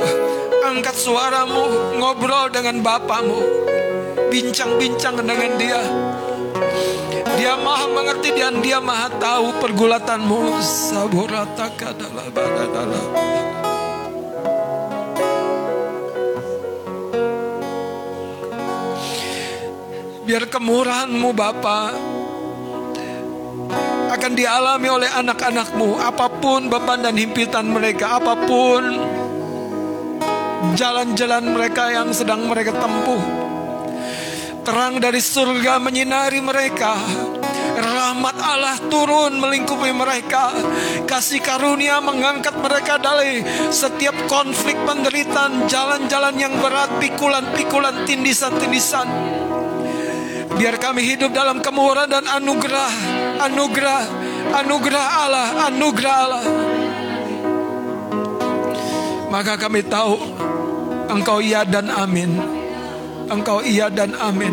angkat suaramu, ngobrol dengan bapamu, bincang-bincang dengan dia. Dia maha mengerti dan dia maha tahu pergulatanmu. Saburata kadala. Biar kemurahanmu Bapa akan dialami oleh anak-anakmu. Apa pun beban dan himpitan mereka apa pun jalan-jalan mereka yang sedang mereka tempuh terang dari surga menyinari mereka. Rahmat Allah turun melingkupi mereka. Kasih karunia mengangkat mereka dari setiap konflik penderitaan jalan-jalan yang berat pikulan-pikulan tindisan-tindisan Biar kami hidup dalam kemurahan dan anugerah, anugerah, anugerah Allah, anugerah Allah. Maka kami tahu Engkau iya dan amin. Engkau iya dan amin.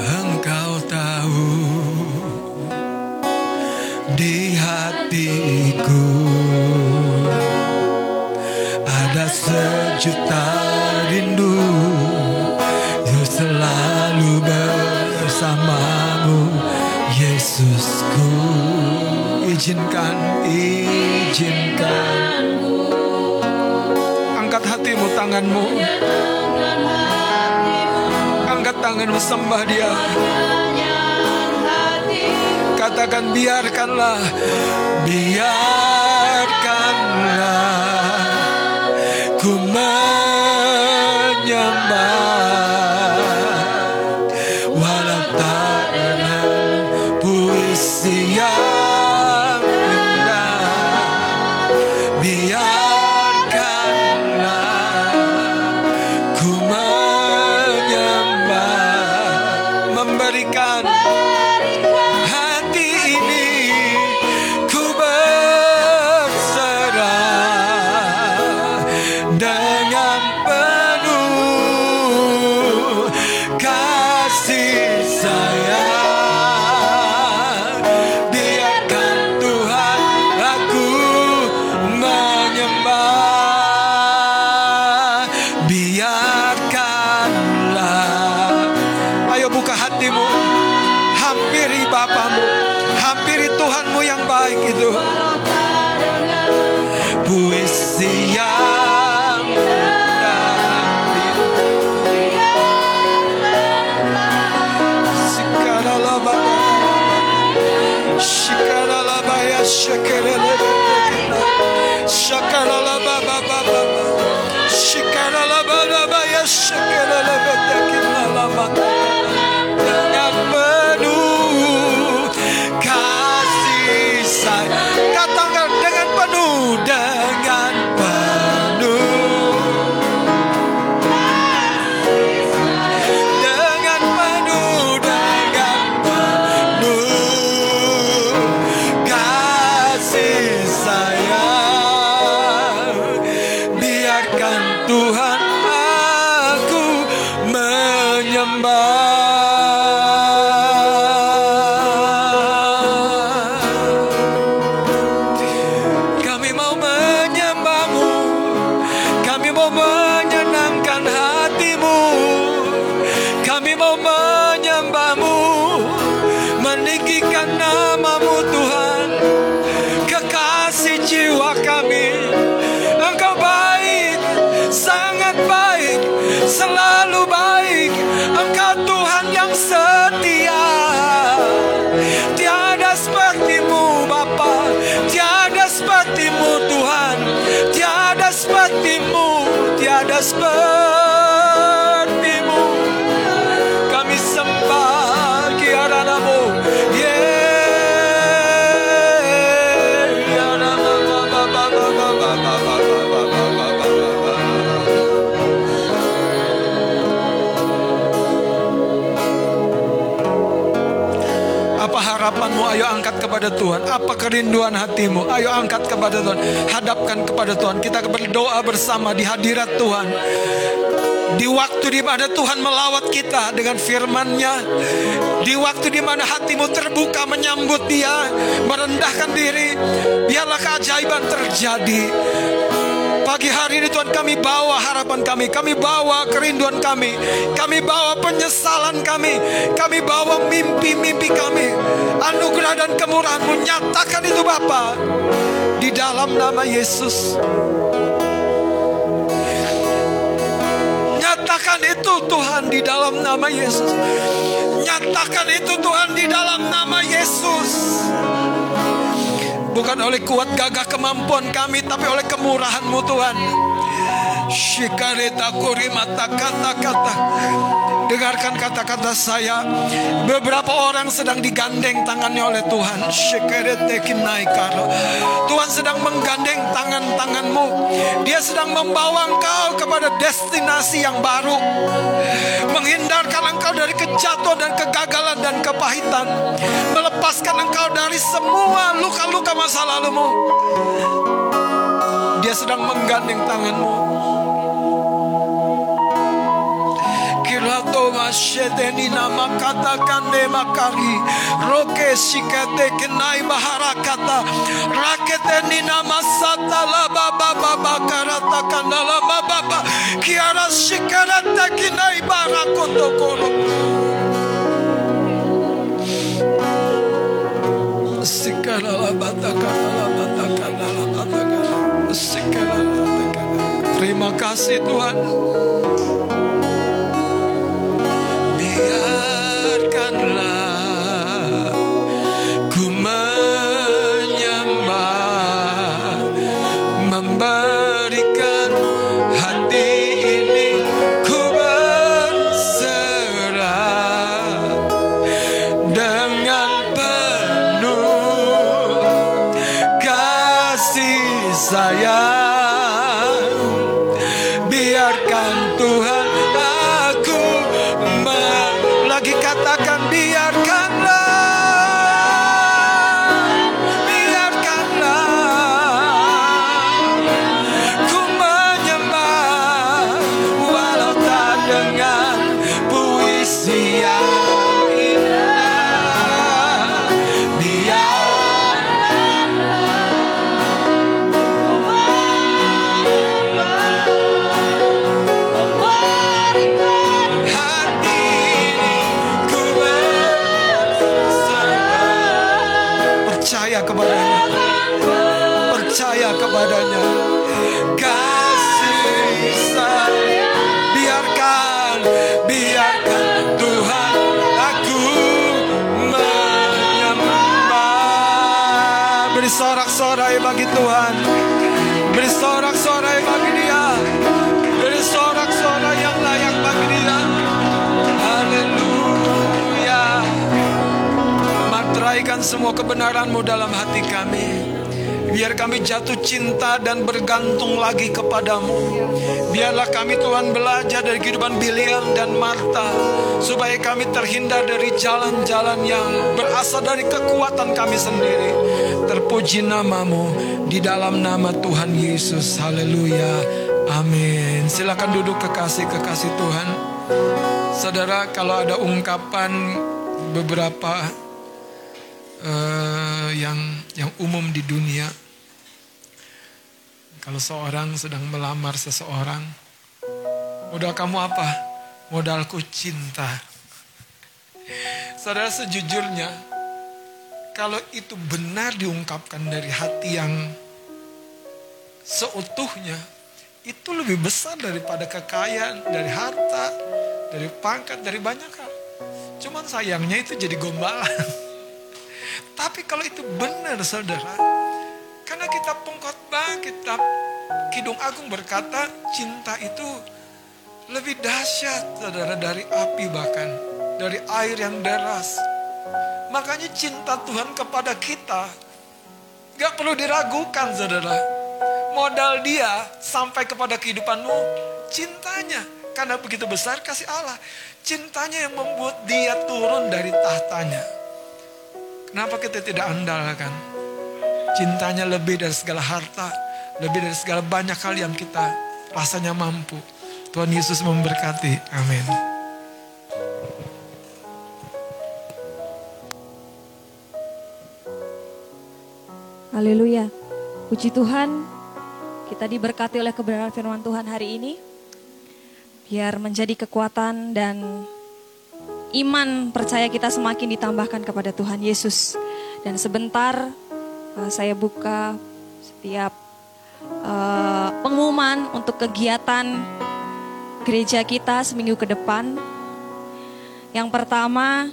Engkau tahu di hatiku sejuta rindu Untuk selalu bersamamu. Yesusku Izinkan, izinkan. Angkat hatimu, tanganmu. Angkat tanganmu, sembah dia. Katakan biarkanlah Biarkanlah ku menyembah kepada Tuhan. Apa kerinduan hatimu? Ayo angkat kepada Tuhan. Hadapkan kepada Tuhan. Kita berdoa bersama di hadirat Tuhan. Di waktu di mana Tuhan melawat kita dengan firman-Nya. Di waktu di mana hatimu terbuka menyambut Dia, merendahkan diri, biarlah keajaiban terjadi. Pagi hari ini Tuhan kami bawa harapan kami, kami bawa kerinduan kami, kami bawa penyesalan kami, kami bawa mimpi-mimpi kami. Anugerah dan kemurahan-Mu nyatakan itu Bapa di dalam nama Yesus. Nyatakan itu Tuhan di dalam nama Yesus. Nyatakan itu Tuhan di dalam nama Yesus. Bukan oleh kuat gagah kemampuan kami Tapi oleh kemurahan-Mu Tuhan Shikareta kurimata kata-kata Dengarkan kata-kata saya. Beberapa orang sedang digandeng tangannya oleh Tuhan. Tuhan sedang menggandeng tangan-tanganmu. Dia sedang membawa engkau kepada destinasi yang baru. Menghindarkan engkau dari kejatuhan dan kegagalan dan kepahitan. Melepaskan engkau dari semua luka-luka masa lalumu. Dia sedang menggandeng tanganmu Kirato mashedeni nama kata kande makari roke shikate kenai maharakata. Rakete ni nama sata la baba baba karata kandala baba kiara shikarata kinai barakoto koro Sikara la bata kandala bata kandala bata kandala Sikara la bata kandala Terima kasih Tuhan Semua kebenaranmu dalam hati kami. Biar kami jatuh cinta dan bergantung lagi kepadamu. Biarlah kami Tuhan belajar dari kehidupan Biliam dan Marta Supaya kami terhindar dari jalan-jalan yang berasal dari kekuatan kami sendiri. Terpuji namamu di dalam nama Tuhan Yesus. Haleluya. Amin. Silakan duduk kekasih-kekasih Tuhan. Saudara kalau ada ungkapan beberapa eh, yang yang umum di dunia. Kalau seorang sedang melamar seseorang, modal kamu apa? Modalku cinta. Saudara sejujurnya, kalau itu benar diungkapkan dari hati yang seutuhnya, itu lebih besar daripada kekayaan, dari harta, dari pangkat, dari banyak hal. Cuman sayangnya itu jadi gombalan. [laughs] Tapi kalau itu benar saudara, karena kita pengkhotbah, kita Kidung Agung berkata cinta itu lebih dahsyat saudara dari api bahkan. Dari air yang deras. Makanya cinta Tuhan kepada kita gak perlu diragukan saudara. Modal dia sampai kepada kehidupanmu cintanya. Karena begitu besar kasih Allah. Cintanya yang membuat dia turun dari tahtanya. Kenapa kita tidak andalkan? Cintanya lebih dari segala harta. Lebih dari segala banyak hal yang kita rasanya mampu. Tuhan Yesus memberkati. Amin. Haleluya. Puji Tuhan, kita diberkati oleh kebenaran firman Tuhan hari ini. Biar menjadi kekuatan dan iman percaya kita semakin ditambahkan kepada Tuhan Yesus. Dan sebentar uh, saya buka setiap uh, pengumuman untuk kegiatan gereja kita seminggu ke depan. Yang pertama,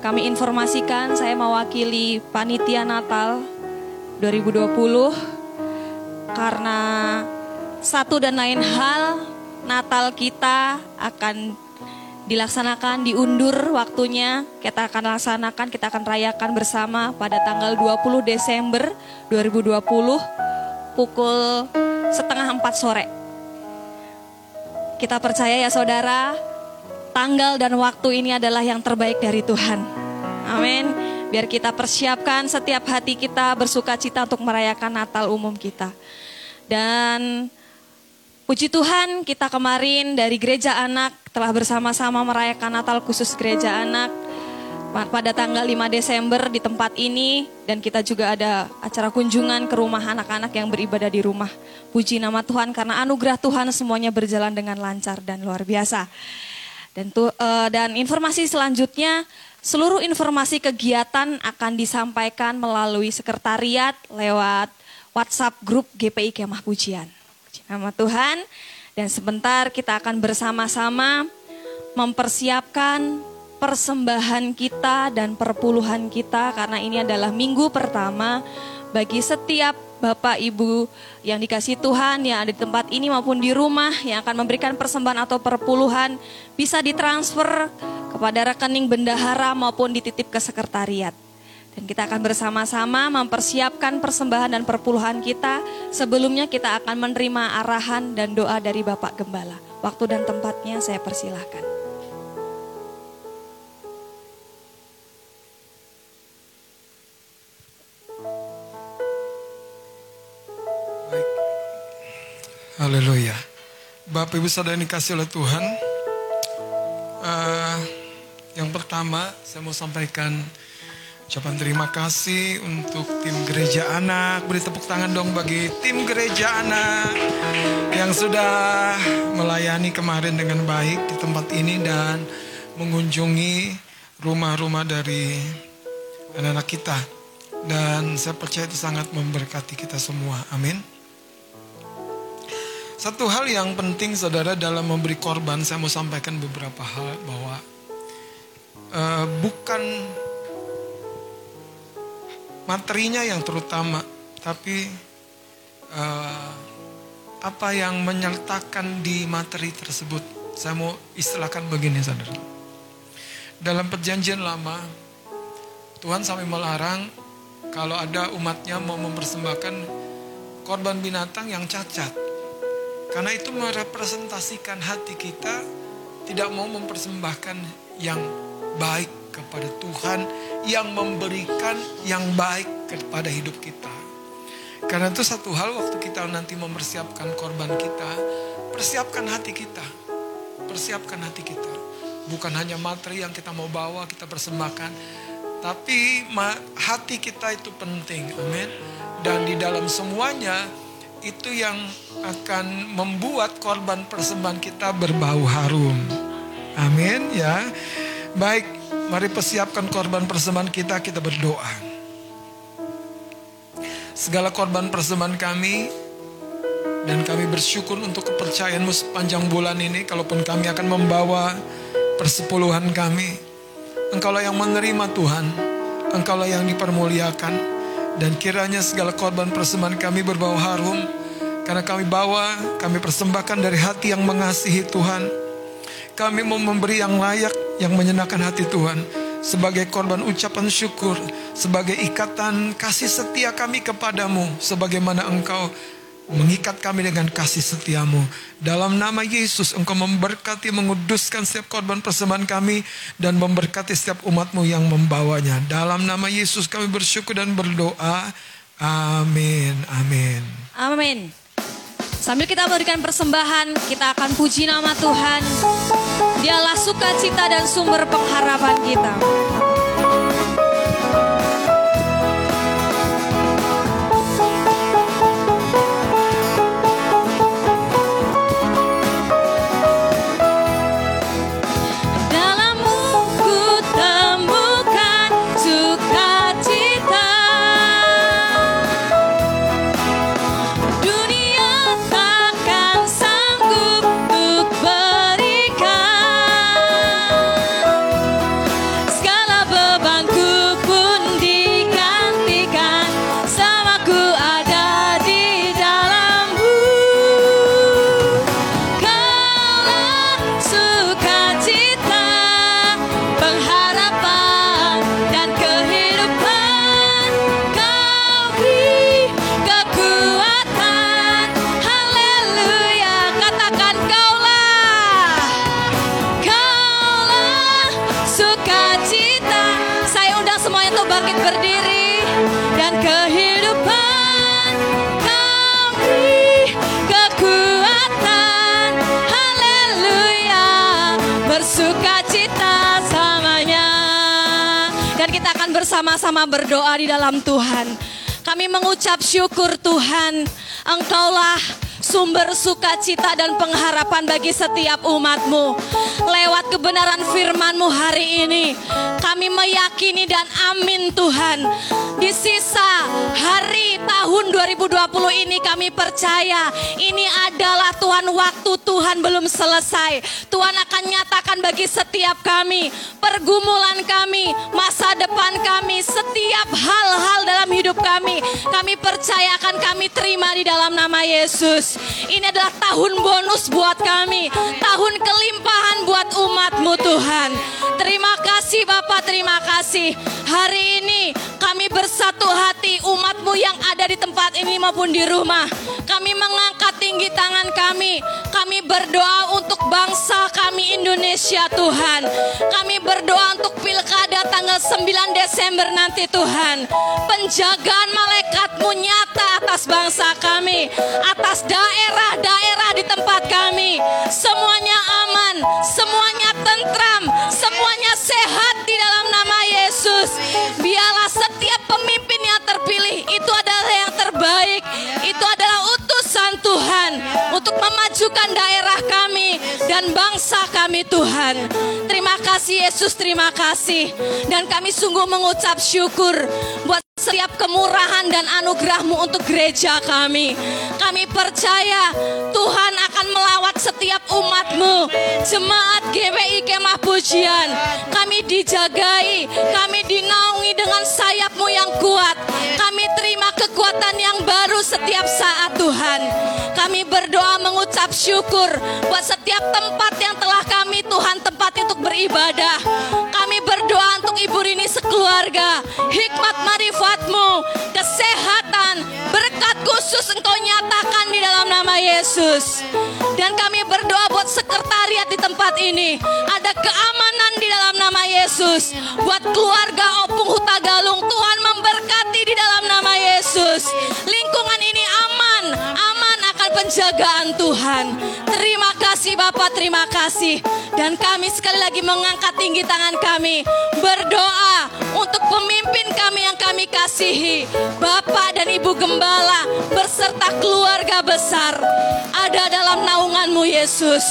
kami informasikan saya mewakili panitia Natal 2020 karena satu dan lain hal Natal kita akan dilaksanakan diundur waktunya. Kita akan laksanakan kita akan rayakan bersama pada tanggal 20 Desember 2020 pukul setengah empat sore. Kita percaya ya saudara tanggal dan waktu ini adalah yang terbaik dari Tuhan. Amin. Biar kita persiapkan setiap hati kita bersuka cita untuk merayakan Natal umum kita. Dan puji Tuhan kita kemarin dari gereja anak telah bersama-sama merayakan Natal khusus gereja anak pada tanggal 5 Desember di tempat ini dan kita juga ada acara kunjungan ke rumah anak-anak yang beribadah di rumah. Puji nama Tuhan karena anugerah Tuhan semuanya berjalan dengan lancar dan luar biasa. Dan tu, uh, dan informasi selanjutnya Seluruh informasi kegiatan akan disampaikan melalui sekretariat lewat WhatsApp grup GPI Kemah Pujian. Nama Tuhan dan sebentar kita akan bersama-sama mempersiapkan persembahan kita dan perpuluhan kita karena ini adalah minggu pertama bagi setiap Bapak Ibu yang dikasih Tuhan yang ada di tempat ini maupun di rumah yang akan memberikan persembahan atau perpuluhan bisa ditransfer kepada rekening bendahara maupun dititip ke sekretariat. Dan kita akan bersama-sama mempersiapkan persembahan dan perpuluhan kita. Sebelumnya kita akan menerima arahan dan doa dari Bapak Gembala. Waktu dan tempatnya saya persilahkan. Haleluya. Bapak Ibu Saudara dikasih oleh Tuhan. Uh, yang pertama, saya mau sampaikan ucapan terima kasih untuk tim gereja anak. Beri tepuk tangan dong bagi tim gereja anak yang sudah melayani kemarin dengan baik di tempat ini dan mengunjungi rumah-rumah dari anak-anak kita. Dan saya percaya itu sangat memberkati kita semua. Amin. Satu hal yang penting saudara dalam memberi korban, saya mau sampaikan beberapa hal bahwa uh, bukan materinya yang terutama, tapi uh, apa yang menyertakan di materi tersebut. Saya mau istilahkan begini, saudara. Dalam perjanjian lama, Tuhan sampai melarang kalau ada umatnya mau mempersembahkan korban binatang yang cacat. Karena itu merepresentasikan hati kita tidak mau mempersembahkan yang baik kepada Tuhan yang memberikan yang baik kepada hidup kita. Karena itu satu hal waktu kita nanti mempersiapkan korban kita, persiapkan hati kita. Persiapkan hati kita. Bukan hanya materi yang kita mau bawa, kita persembahkan. Tapi hati kita itu penting. Amin. Dan di dalam semuanya itu yang akan membuat korban persembahan kita berbau harum. Amin ya. Baik, mari persiapkan korban persembahan kita, kita berdoa. Segala korban persembahan kami, dan kami bersyukur untuk kepercayaanmu sepanjang bulan ini, kalaupun kami akan membawa persepuluhan kami. Engkaulah yang menerima Tuhan, Engkaulah yang dipermuliakan, dan kiranya segala korban persembahan kami berbau harum, Karena kami bawa, kami persembahkan dari hati yang mengasihi Tuhan. Kami mau memberi yang layak, yang menyenangkan hati Tuhan. Sebagai korban ucapan syukur, sebagai ikatan kasih setia kami kepadamu. Sebagaimana engkau mengikat kami dengan kasih setiamu. Dalam nama Yesus engkau memberkati, menguduskan setiap korban persembahan kami dan memberkati setiap umatmu yang membawanya. Dalam nama Yesus kami bersyukur dan berdoa. Amin. Amin. Amin. Sambil kita berikan persembahan, kita akan puji nama Tuhan. Dialah sukacita dan sumber pengharapan kita. Bersama-sama berdoa di dalam Tuhan. Kami mengucap syukur Tuhan. Engkaulah sumber sukacita dan pengharapan bagi setiap umatmu. Lewat kebenaran firmanmu hari ini, kami meyakini dan amin Tuhan. Di sisa hari tahun 2020 ini kami percaya ini adalah Tuhan waktu Tuhan belum selesai. Tuhan akan nyatakan bagi setiap kami, pergumulan kami, masa depan kami, setiap hal-hal dalam hidup kami. Kami percaya akan kami terima di dalam nama Yesus. Ini adalah tahun bonus buat kami. Tahun kelimpahan buat umatmu Tuhan. Terima kasih Bapak, terima kasih. Hari ini kami bersatu hati umatmu yang ada di tempat ini maupun di rumah. Kami mengangkat tinggi tangan kami. Kami berdoa untuk bangsa kami Indonesia Tuhan. Kami berdoa untuk pilkada tanggal 9 Desember nanti Tuhan. Penjagaan malaikatmu nyata atas bangsa kami. Atas daerah-daerah di tempat kami. Semuanya aman, semuanya tentram, semuanya sehat di dalam nama Yesus. Biarlah setiap pemimpin yang terpilih itu adalah yang terbaik. Itu adalah utusan Tuhan untuk memajukan daerah kami dan bangsa kami Tuhan. Terima kasih Yesus, terima kasih. Dan kami sungguh mengucap syukur buat setiap kemurahan dan anugerahmu untuk gereja kami. Kami percaya Tuhan akan melawat setiap umatmu. Jemaat GWI Kemah Pujian. Kami dijagai, kami dinaungi dengan sayapmu yang kuat. Kami terima kekuatan yang baru setiap saat Tuhan. Kami berdoa mengucap syukur buat setiap tempat yang telah kami Tuhan tempat untuk beribadah. Kami berdoa untuk Ibu Rini sekeluarga. Hikmat khusus engkau nyatakan di dalam nama Yesus. Dan kami berdoa buat sekretariat di tempat ini. Ada keamanan di dalam nama Yesus. Buat keluarga Opung Hutagalung, Tuhan memberkati di dalam nama Yesus. Lingkungan ini aman, aman akan penjagaan Tuhan. Terima kasih Bapak, terima kasih. Dan kami sekali lagi mengangkat tinggi tangan kami. Berdoa untuk pemimpin kami yang kami kasihi. Bapak dan Ibu Gembala berserta keluarga besar. Ada dalam naunganmu Yesus.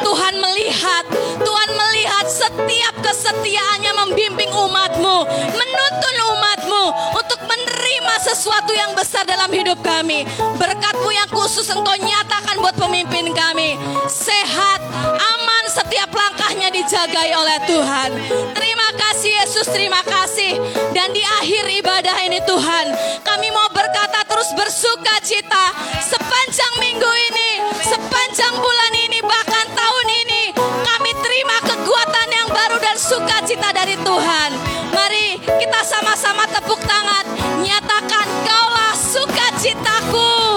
Tuhan melihat, Tuhan melihat setiap kesetiaannya membimbing umatmu. Menuntun umatmu untuk menerima sesuatu yang besar dalam hidup kami. Berkatmu yang khusus engkau nyatakan buat pemimpin kami. Sehat, aman setiap langkahnya di dijagai oleh Tuhan. Terima kasih Yesus, terima kasih. Dan di akhir ibadah ini Tuhan, kami mau berkata terus bersuka cita sepanjang minggu ini, sepanjang bulan ini, bahkan tahun ini. Kami terima kekuatan yang baru dan sukacita dari Tuhan. Mari kita sama-sama tepuk tangan, nyatakan kaulah sukacitaku.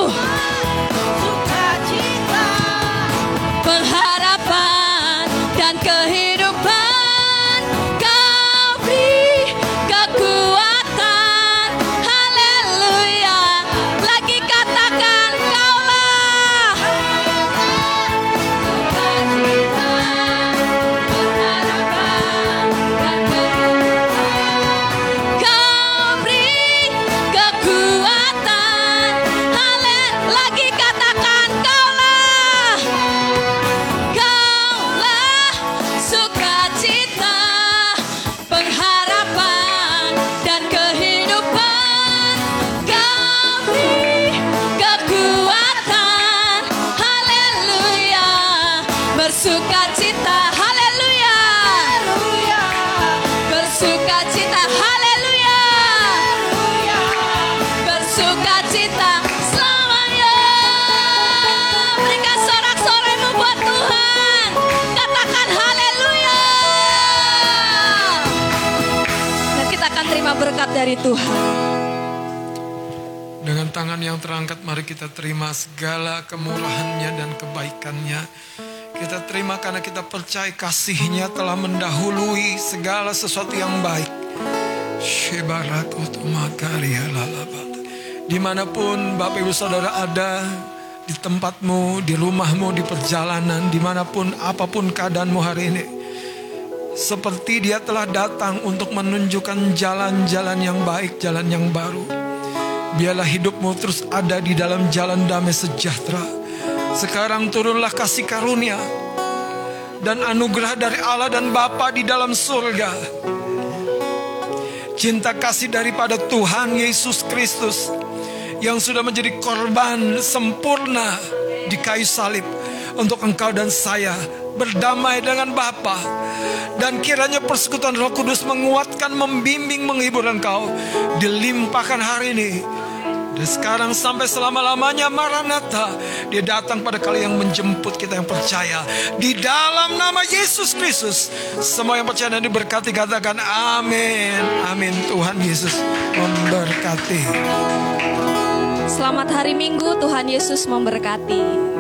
Dari Tuhan. Dengan tangan yang terangkat mari kita terima segala kemurahannya dan kebaikannya. Kita terima karena kita percaya kasihnya telah mendahului segala sesuatu yang baik. Di mana pun Bapak Ibu Saudara ada, di tempatmu, di rumahmu, di perjalanan, di mana pun apa pun keadaanmu hari ini. Seperti dia telah datang untuk menunjukkan jalan-jalan yang baik, jalan yang baru. Biarlah hidupmu terus ada di dalam jalan damai sejahtera. Sekarang turunlah kasih karunia dan anugerah dari Allah dan Bapa di dalam surga. Cinta kasih daripada Tuhan Yesus Kristus yang sudah menjadi korban sempurna di kayu salib untuk engkau dan saya berdamai dengan Bapa. Dan kiranya persekutuan Roh Kudus menguatkan, membimbing, menghibur engkau. Dilimpahkan hari ini. Dan sekarang sampai selama-lamanya Maranatha Dia datang pada kali yang menjemput kita yang percaya. Di dalam nama Yesus Kristus. Semua yang percaya dan diberkati katakan amin. Amin. Tuhan Yesus memberkati. Selamat hari Minggu, Tuhan Yesus memberkati.